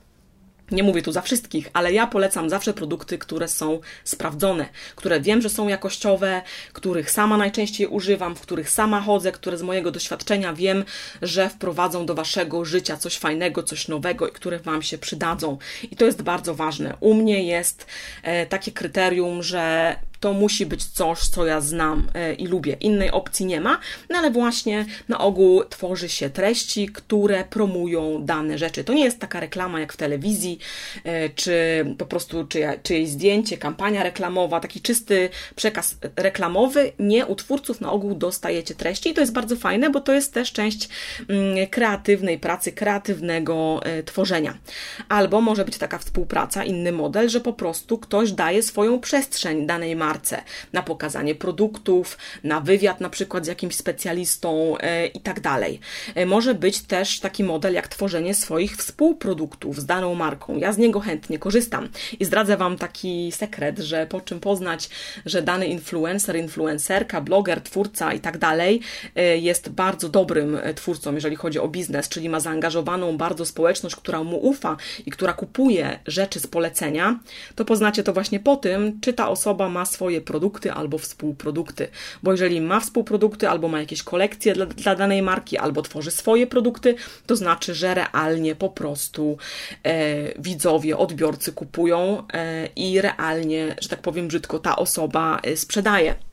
nie mówię tu za wszystkich, ale ja polecam zawsze produkty, które są sprawdzone, które wiem, że są jakościowe, których sama najczęściej używam, w których sama chodzę, które z mojego doświadczenia wiem, że wprowadzą do waszego życia coś fajnego, coś nowego i które wam się przydadzą. I to jest bardzo ważne. U mnie jest e, takie kryterium, że to musi być coś, co ja znam e, i lubię. Innej opcji nie ma, no ale właśnie na ogół tworzy się treści, które promują dane rzeczy. To nie jest taka reklama jak w telewizji, e, czy po prostu czyja, czyjeś zdjęcie, kampania reklamowa, taki czysty przekaz reklamowy. Nie, u twórców na ogół dostajecie treści i to jest bardzo fajne, bo to jest też część mm, kreatywnej pracy, kreatywnego e, tworzenia. Albo może być taka współpraca, inny model, że po prostu ktoś daje swoją przestrzeń danej marce na pokazanie produktów, na wywiad na przykład z jakimś specjalistą e, i tak dalej. E, może być też taki model jak tworzenie swoich współproduktów z daną marką. Ja z niego chętnie korzystam i zdradzę Wam taki sekret, że po czym poznać, że dany influencer, influencerka, bloger, twórca i tak dalej e, jest bardzo dobrym twórcą, jeżeli chodzi o biznes, czyli ma zaangażowaną bardzo społeczność, która mu ufa i która kupuje rzeczy z polecenia, to poznacie to właśnie po tym, czy ta osoba ma swoje produkty albo współprodukty. Bo jeżeli ma współprodukty albo ma jakieś kolekcje dla, dla danej marki, albo tworzy swoje produkty, to znaczy, że realnie po prostu e, widzowie, odbiorcy kupują e, i realnie, że tak powiem brzydko, ta osoba e, sprzedaje.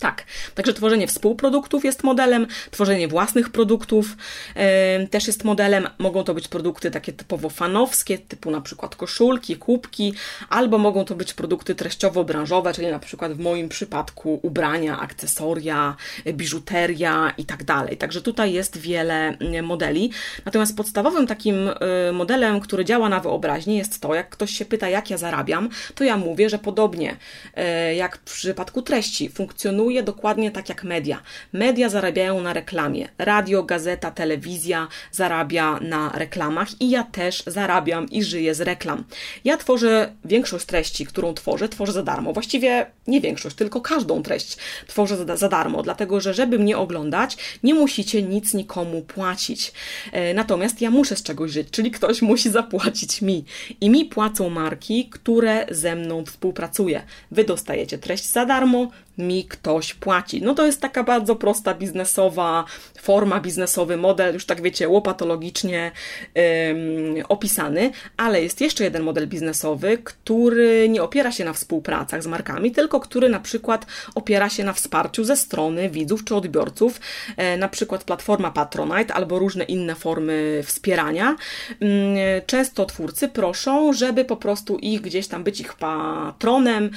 Tak, także tworzenie współproduktów jest modelem, tworzenie własnych produktów yy, też jest modelem. Mogą to być produkty takie typowo fanowskie, typu na przykład koszulki, kubki, albo mogą to być produkty treściowo-branżowe, czyli na przykład w moim przypadku ubrania, akcesoria, biżuteria i tak dalej. Także tutaj jest wiele modeli. Natomiast podstawowym takim yy, modelem, który działa na wyobraźni jest to, jak ktoś się pyta, jak ja zarabiam, to ja mówię, że podobnie yy, jak w przypadku treści funkcjonuje funkcjonuje dokładnie tak jak media. Media zarabiają na reklamie. Radio, gazeta, telewizja zarabia na reklamach i ja też zarabiam i żyję z reklam. Ja tworzę większość treści, którą tworzę, tworzę za darmo. Właściwie nie większość, tylko każdą treść tworzę za, za darmo, dlatego że żeby mnie oglądać, nie musicie nic nikomu płacić. E, natomiast ja muszę z czegoś żyć, czyli ktoś musi zapłacić mi. I mi płacą marki, które ze mną współpracuje. Wy dostajecie treść za darmo, mi ktoś płaci. No to jest taka bardzo prosta biznesowa forma, biznesowy model, już tak wiecie, łopatologicznie ym, opisany, ale jest jeszcze jeden model biznesowy, który nie opiera się na współpracach z markami, tylko który na przykład opiera się na wsparciu ze strony widzów czy odbiorców, e, na przykład platforma Patronite albo różne inne formy wspierania. Ym, często twórcy proszą, żeby po prostu ich gdzieś tam być ich patronem ym,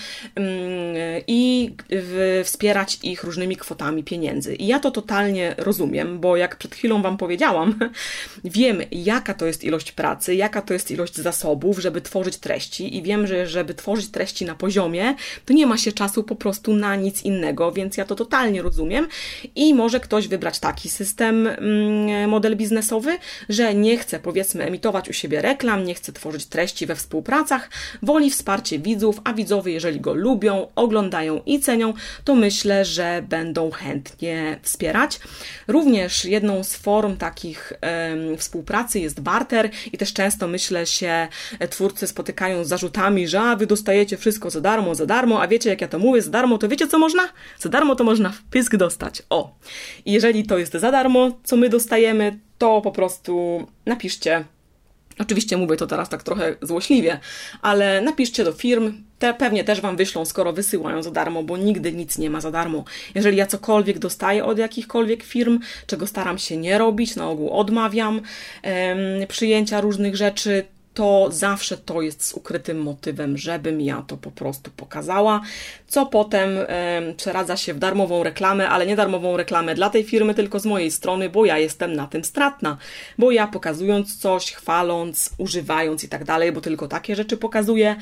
i w, wspierać ich różnymi kwotami pieniędzy. I ja to totalnie rozumiem, bo jak przed chwilą Wam powiedziałam, wiem, jaka to jest ilość pracy, jaka to jest ilość zasobów, żeby tworzyć treści, i wiem, że żeby tworzyć treści na poziomie, to nie ma się czasu po prostu na nic innego, więc ja to totalnie rozumiem. I może ktoś wybrać taki system, mm, model biznesowy, że nie chce, powiedzmy, emitować u siebie reklam, nie chce tworzyć treści we współpracach, woli wsparcie widzów, a widzowie, jeżeli go lubią, oglądają i cenią, to myślę, że będą chętnie wspierać. Również jedną z form takich współpracy jest barter i też często myślę się twórcy spotykają z zarzutami, że a, wy dostajecie wszystko za darmo, za darmo, a wiecie jak ja to mówię, za darmo, to wiecie co można? Za darmo to można pysk dostać. O! I jeżeli to jest za darmo, co my dostajemy, to po prostu napiszcie Oczywiście mówię to teraz tak trochę złośliwie, ale napiszcie do firm, te pewnie też Wam wyślą, skoro wysyłają za darmo, bo nigdy nic nie ma za darmo. Jeżeli ja cokolwiek dostaję od jakichkolwiek firm, czego staram się nie robić, na ogół odmawiam przyjęcia różnych rzeczy, to zawsze to jest z ukrytym motywem, żebym ja to po prostu pokazała, co potem e, przeradza się w darmową reklamę, ale nie darmową reklamę dla tej firmy, tylko z mojej strony, bo ja jestem na tym stratna, bo ja pokazując coś, chwaląc, używając i tak dalej, bo tylko takie rzeczy pokazuję,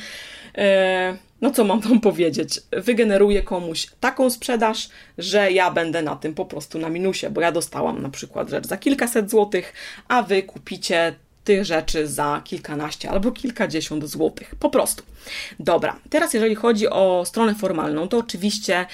e, no co mam Wam powiedzieć, wygeneruję komuś taką sprzedaż, że ja będę na tym po prostu na minusie, bo ja dostałam na przykład rzecz za kilkaset złotych, a Wy kupicie tych rzeczy za kilkanaście albo kilkadziesiąt złotych. Po prostu. Dobra, teraz jeżeli chodzi o stronę formalną, to oczywiście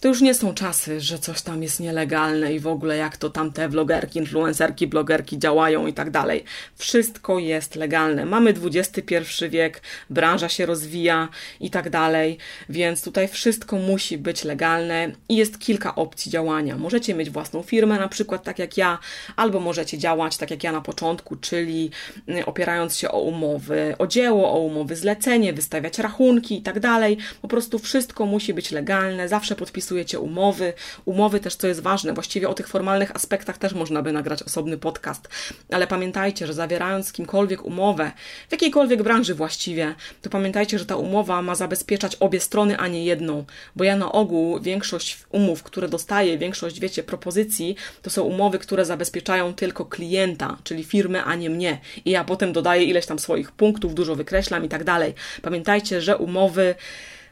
to już nie są czasy, że coś tam jest nielegalne i w ogóle jak to tam te vlogerki, influencerki, blogerki działają i tak dalej. Wszystko jest legalne. Mamy XXI wiek, branża się rozwija i tak dalej, więc tutaj wszystko musi być legalne i jest kilka opcji działania. Możecie mieć własną firmę, na przykład tak jak ja, albo możecie działać tak jak ja na początku, czyli y, opierając się o umowy, o dzieło, o umowy zlecenie, wystawiać rachunki i tak dalej. Po prostu wszystko musi być legalne, zawsze podpisujecie umowy. Umowy też, co jest ważne, właściwie o tych formalnych aspektach też można by nagrać osobny podcast, ale pamiętajcie, że zawierając z kimkolwiek umowę, w jakiejkolwiek branży właściwie, to pamiętajcie, że ta umowa ma zabezpieczać obie strony, a nie jedną, bo ja na ogół większość umów, które dostaję, większość, wiecie, propozycji, to są umowy, które zabezpieczają tylko klienta, czyli firmę, a nie mnie. I ja potem dodaję ileś tam swoich punktów, dużo wykreślam i tak dalej. Pamiętajcie, że umowy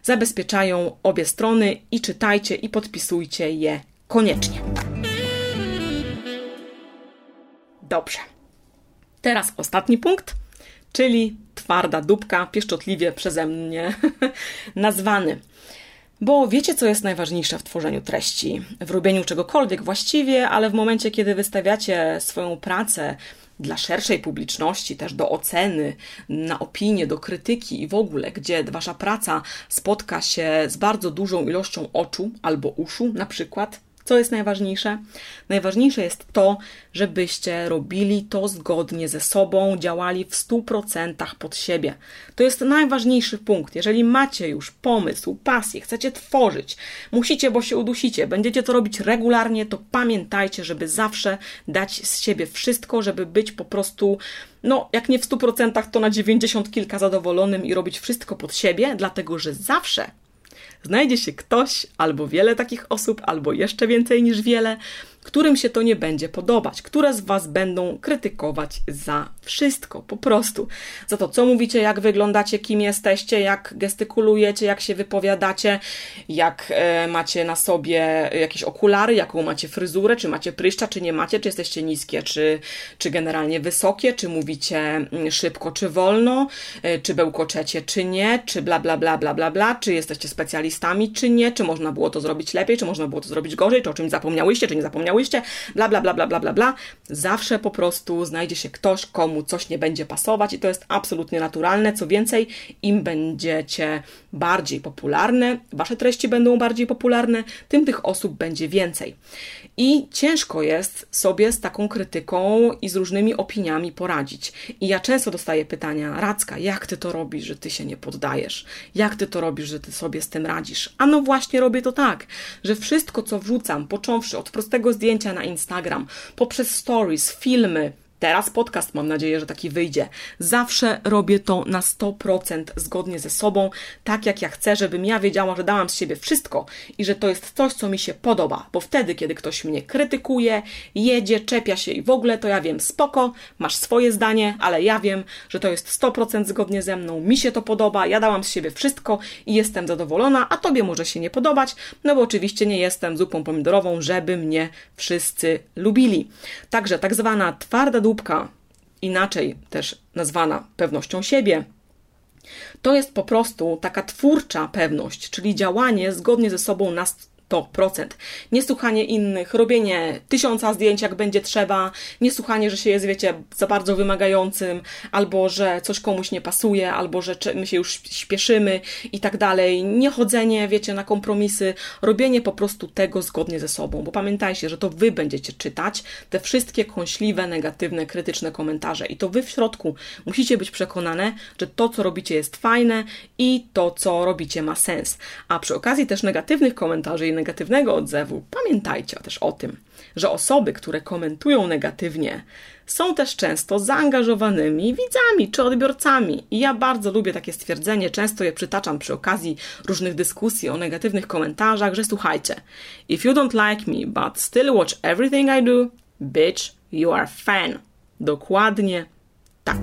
zabezpieczają obie strony i czytajcie i podpisujcie je koniecznie. Dobrze. Teraz ostatni punkt, czyli twarda dupka, pieszczotliwie przeze mnie nazwany. Bo wiecie, co jest najważniejsze w tworzeniu treści, w robieniu czegokolwiek właściwie, ale w momencie, kiedy wystawiacie swoją pracę dla szerszej publiczności, też do oceny, na opinię, do krytyki i w ogóle, gdzie wasza praca spotka się z bardzo dużą ilością oczu albo uszu, na przykład, co jest najważniejsze? Najważniejsze jest to, żebyście robili to zgodnie ze sobą, działali w 100% pod siebie. To jest najważniejszy punkt. Jeżeli macie już pomysł, pasję, chcecie tworzyć, musicie, bo się udusicie, będziecie to robić regularnie, to pamiętajcie, żeby zawsze dać z siebie wszystko, żeby być po prostu no, jak nie w 100%, to na 90 kilka zadowolonym i robić wszystko pod siebie, dlatego że zawsze znajdzie się ktoś, albo wiele takich osób, albo jeszcze więcej niż wiele, którym się to nie będzie podobać, które z Was będą krytykować za wszystko, po prostu. Za to, co mówicie, jak wyglądacie, kim jesteście, jak gestykulujecie, jak się wypowiadacie, jak e, macie na sobie jakieś okulary, jaką macie fryzurę, czy macie pryszcza, czy nie macie, czy jesteście niskie, czy, czy generalnie wysokie, czy mówicie mm, szybko, czy wolno, e, czy bełkoczecie, czy nie, czy bla, bla, bla, bla, bla, bla, czy jesteście specjalistami, czy nie, czy można było to zrobić lepiej, czy można było to zrobić gorzej, czy o czymś zapomniałyście, czy nie zapomniałyście, zapomniałyście, bla, bla, bla, bla, bla, bla, bla. Zawsze po prostu znajdzie się ktoś, komu coś nie będzie pasować i to jest absolutnie naturalne. Co więcej, im będziecie bardziej popularne, wasze treści będą bardziej popularne, tym tych osób będzie więcej. I ciężko jest sobie z taką krytyką i z różnymi opiniami poradzić. I ja często dostaję pytania, Racka, jak ty to robisz, że ty się nie poddajesz? Jak ty to robisz, że ty sobie z tym radzisz? A no właśnie robię to tak, że wszystko, co wrzucam, począwszy od prostego zdjęcia na Instagram, poprzez stories, filmy, Teraz podcast, mam nadzieję, że taki wyjdzie. Zawsze robię to na 100% zgodnie ze sobą, tak jak ja chcę, żebym ja wiedziała, że dałam z siebie wszystko i że to jest coś, co mi się podoba. Bo wtedy, kiedy ktoś mnie krytykuje, jedzie, czepia się i w ogóle, to ja wiem, spoko, masz swoje zdanie, ale ja wiem, że to jest 100% zgodnie ze mną, mi się to podoba, ja dałam z siebie wszystko i jestem zadowolona, a tobie może się nie podobać, no bo oczywiście nie jestem zupą pomidorową, żeby mnie wszyscy lubili. Także tak zwana twarda kadłubka, inaczej też nazwana pewnością siebie, to jest po prostu taka twórcza pewność, czyli działanie zgodnie ze sobą na to procent. Niesłuchanie innych, robienie tysiąca zdjęć, jak będzie trzeba, niesłuchanie, że się jest, wiecie, za bardzo wymagającym, albo że coś komuś nie pasuje, albo że my się już śpieszymy i tak dalej. Niechodzenie, wiecie, na kompromisy, robienie po prostu tego zgodnie ze sobą, bo pamiętajcie, że to wy będziecie czytać te wszystkie kąśliwe, negatywne, krytyczne komentarze i to wy w środku musicie być przekonane, że to, co robicie jest fajne i to, co robicie ma sens. A przy okazji też negatywnych komentarzy i negatywnego odzewu, pamiętajcie też o tym, że osoby, które komentują negatywnie, są też często zaangażowanymi widzami czy odbiorcami. I ja bardzo lubię takie stwierdzenie, często je przytaczam przy okazji różnych dyskusji o negatywnych komentarzach, że słuchajcie, if you don't like me, but still watch everything I do, bitch, you are fan. Dokładnie tak.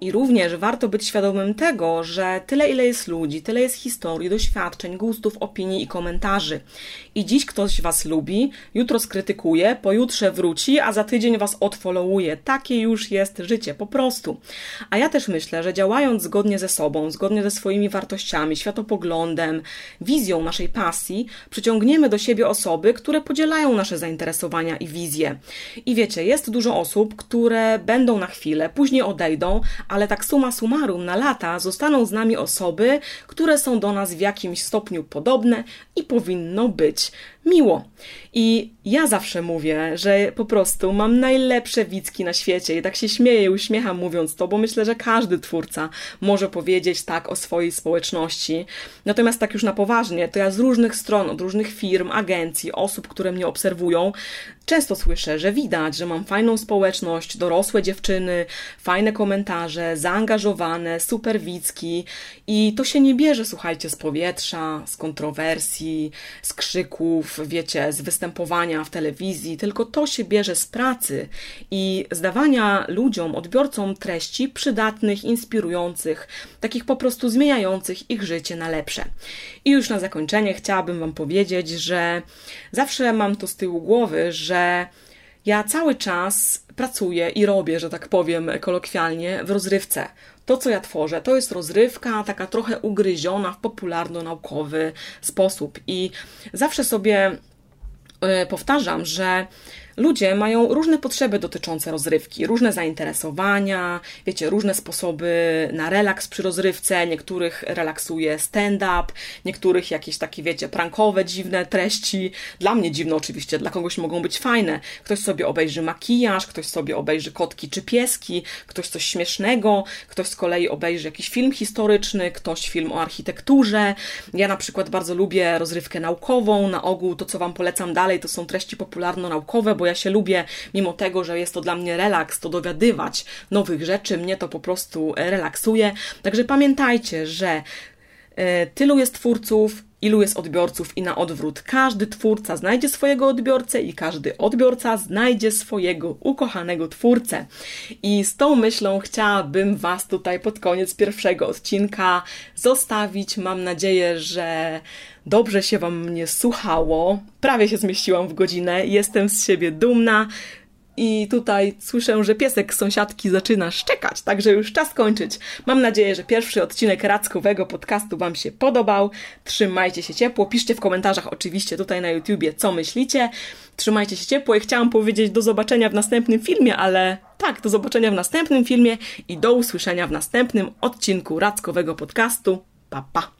I również warto być świadomym tego, że tyle ile jest ludzi, tyle jest historii, doświadczeń, gustów, opinii i komentarzy. I dziś ktoś Was lubi, jutro skrytykuje, pojutrze wróci, a za tydzień Was odfollowuje. Takie już jest życie, po prostu. A ja też myślę, że działając zgodnie ze sobą, zgodnie ze swoimi wartościami, światopoglądem, wizją naszej pasji, przyciągniemy do siebie osoby, które podzielają nasze zainteresowania i wizje. I wiecie, jest dużo osób, które będą na chwilę, później odejdą, ale tak suma summarum na lata zostaną z nami osoby, które są do nas w jakimś stopniu podobne i powinno być miło. I ja zawsze mówię, że po prostu mam najlepsze widzki na świecie i tak się śmieję i uśmiecham mówiąc to, bo myślę, że każdy twórca może powiedzieć tak o swojej społeczności. Natomiast tak już na poważnie, to ja z różnych stron, od różnych firm, agencji, osób, które mnie obserwują, często słyszę, że widać, że mam fajną społeczność, dorosłe dziewczyny, fajne komentarze, zaangażowane, super widzki i to się nie bierze, słuchajcie, z powietrza, z kontrowersji, z krzyków, wiecie, z występowania w telewizji, tylko to się bierze z pracy i zdawania ludziom, odbiorcom treści przydatnych, inspirujących, takich po prostu zmieniających ich życie na lepsze. I już na zakończenie chciałabym Wam powiedzieć, że zawsze mam to z tyłu głowy, że ja cały czas pracuję i robię, że tak powiem kolokwialnie, w rozrywce. To, co ja tworzę, to jest rozrywka taka trochę ugryziona w popularno-naukowy sposób. I zawsze sobie e, powtarzam, że ludzie mają różne potrzeby dotyczące rozrywki, różne zainteresowania, wiecie, różne sposoby na relaks przy rozrywce. Niektórych relaksuje stand-up, niektórych jakieś takie, wiecie, prankowe, dziwne treści. Dla mnie dziwne oczywiście, dla kogoś mogą być fajne. Ktoś sobie obejrzy makijaż, ktoś sobie obejrzy kotki czy pieski, ktoś coś śmiesznego, ktoś z kolei obejrzy jakiś film historyczny, ktoś film o architekturze. Ja na przykład bardzo lubię rozrywkę naukową. Na ogół to, co Wam polecam dalej, to są treści popularno-naukowe, bo ja się lubię, mimo tego, że jest to dla mnie relaks, to dowiadywać nowych rzeczy, mnie to po prostu relaksuje. Także pamiętajcie, że e, tylu jest twórców, ilu jest odbiorców i na odwrót. Każdy twórca znajdzie swojego odbiorcę i każdy odbiorca znajdzie swojego ukochanego twórcę. I z tą myślą chciałabym Was tutaj pod koniec pierwszego odcinka zostawić. Mam nadzieję, że dobrze się Wam mnie słuchało. Prawie się zmieściłam w godzinę. Jestem z siebie dumna. I tutaj słyszę, że piesek sąsiadki zaczyna szczekać, także już czas kończyć. Mam nadzieję, że pierwszy odcinek Radzkowego podcastu Wam się podobał. Trzymajcie się ciepło, piszcie w komentarzach oczywiście tutaj na YouTubie, co myślicie. Trzymajcie się ciepło i chciałam powiedzieć do zobaczenia w następnym filmie, ale tak, do zobaczenia w następnym filmie i do usłyszenia w następnym odcinku Radzkowego podcastu. Pa, pa!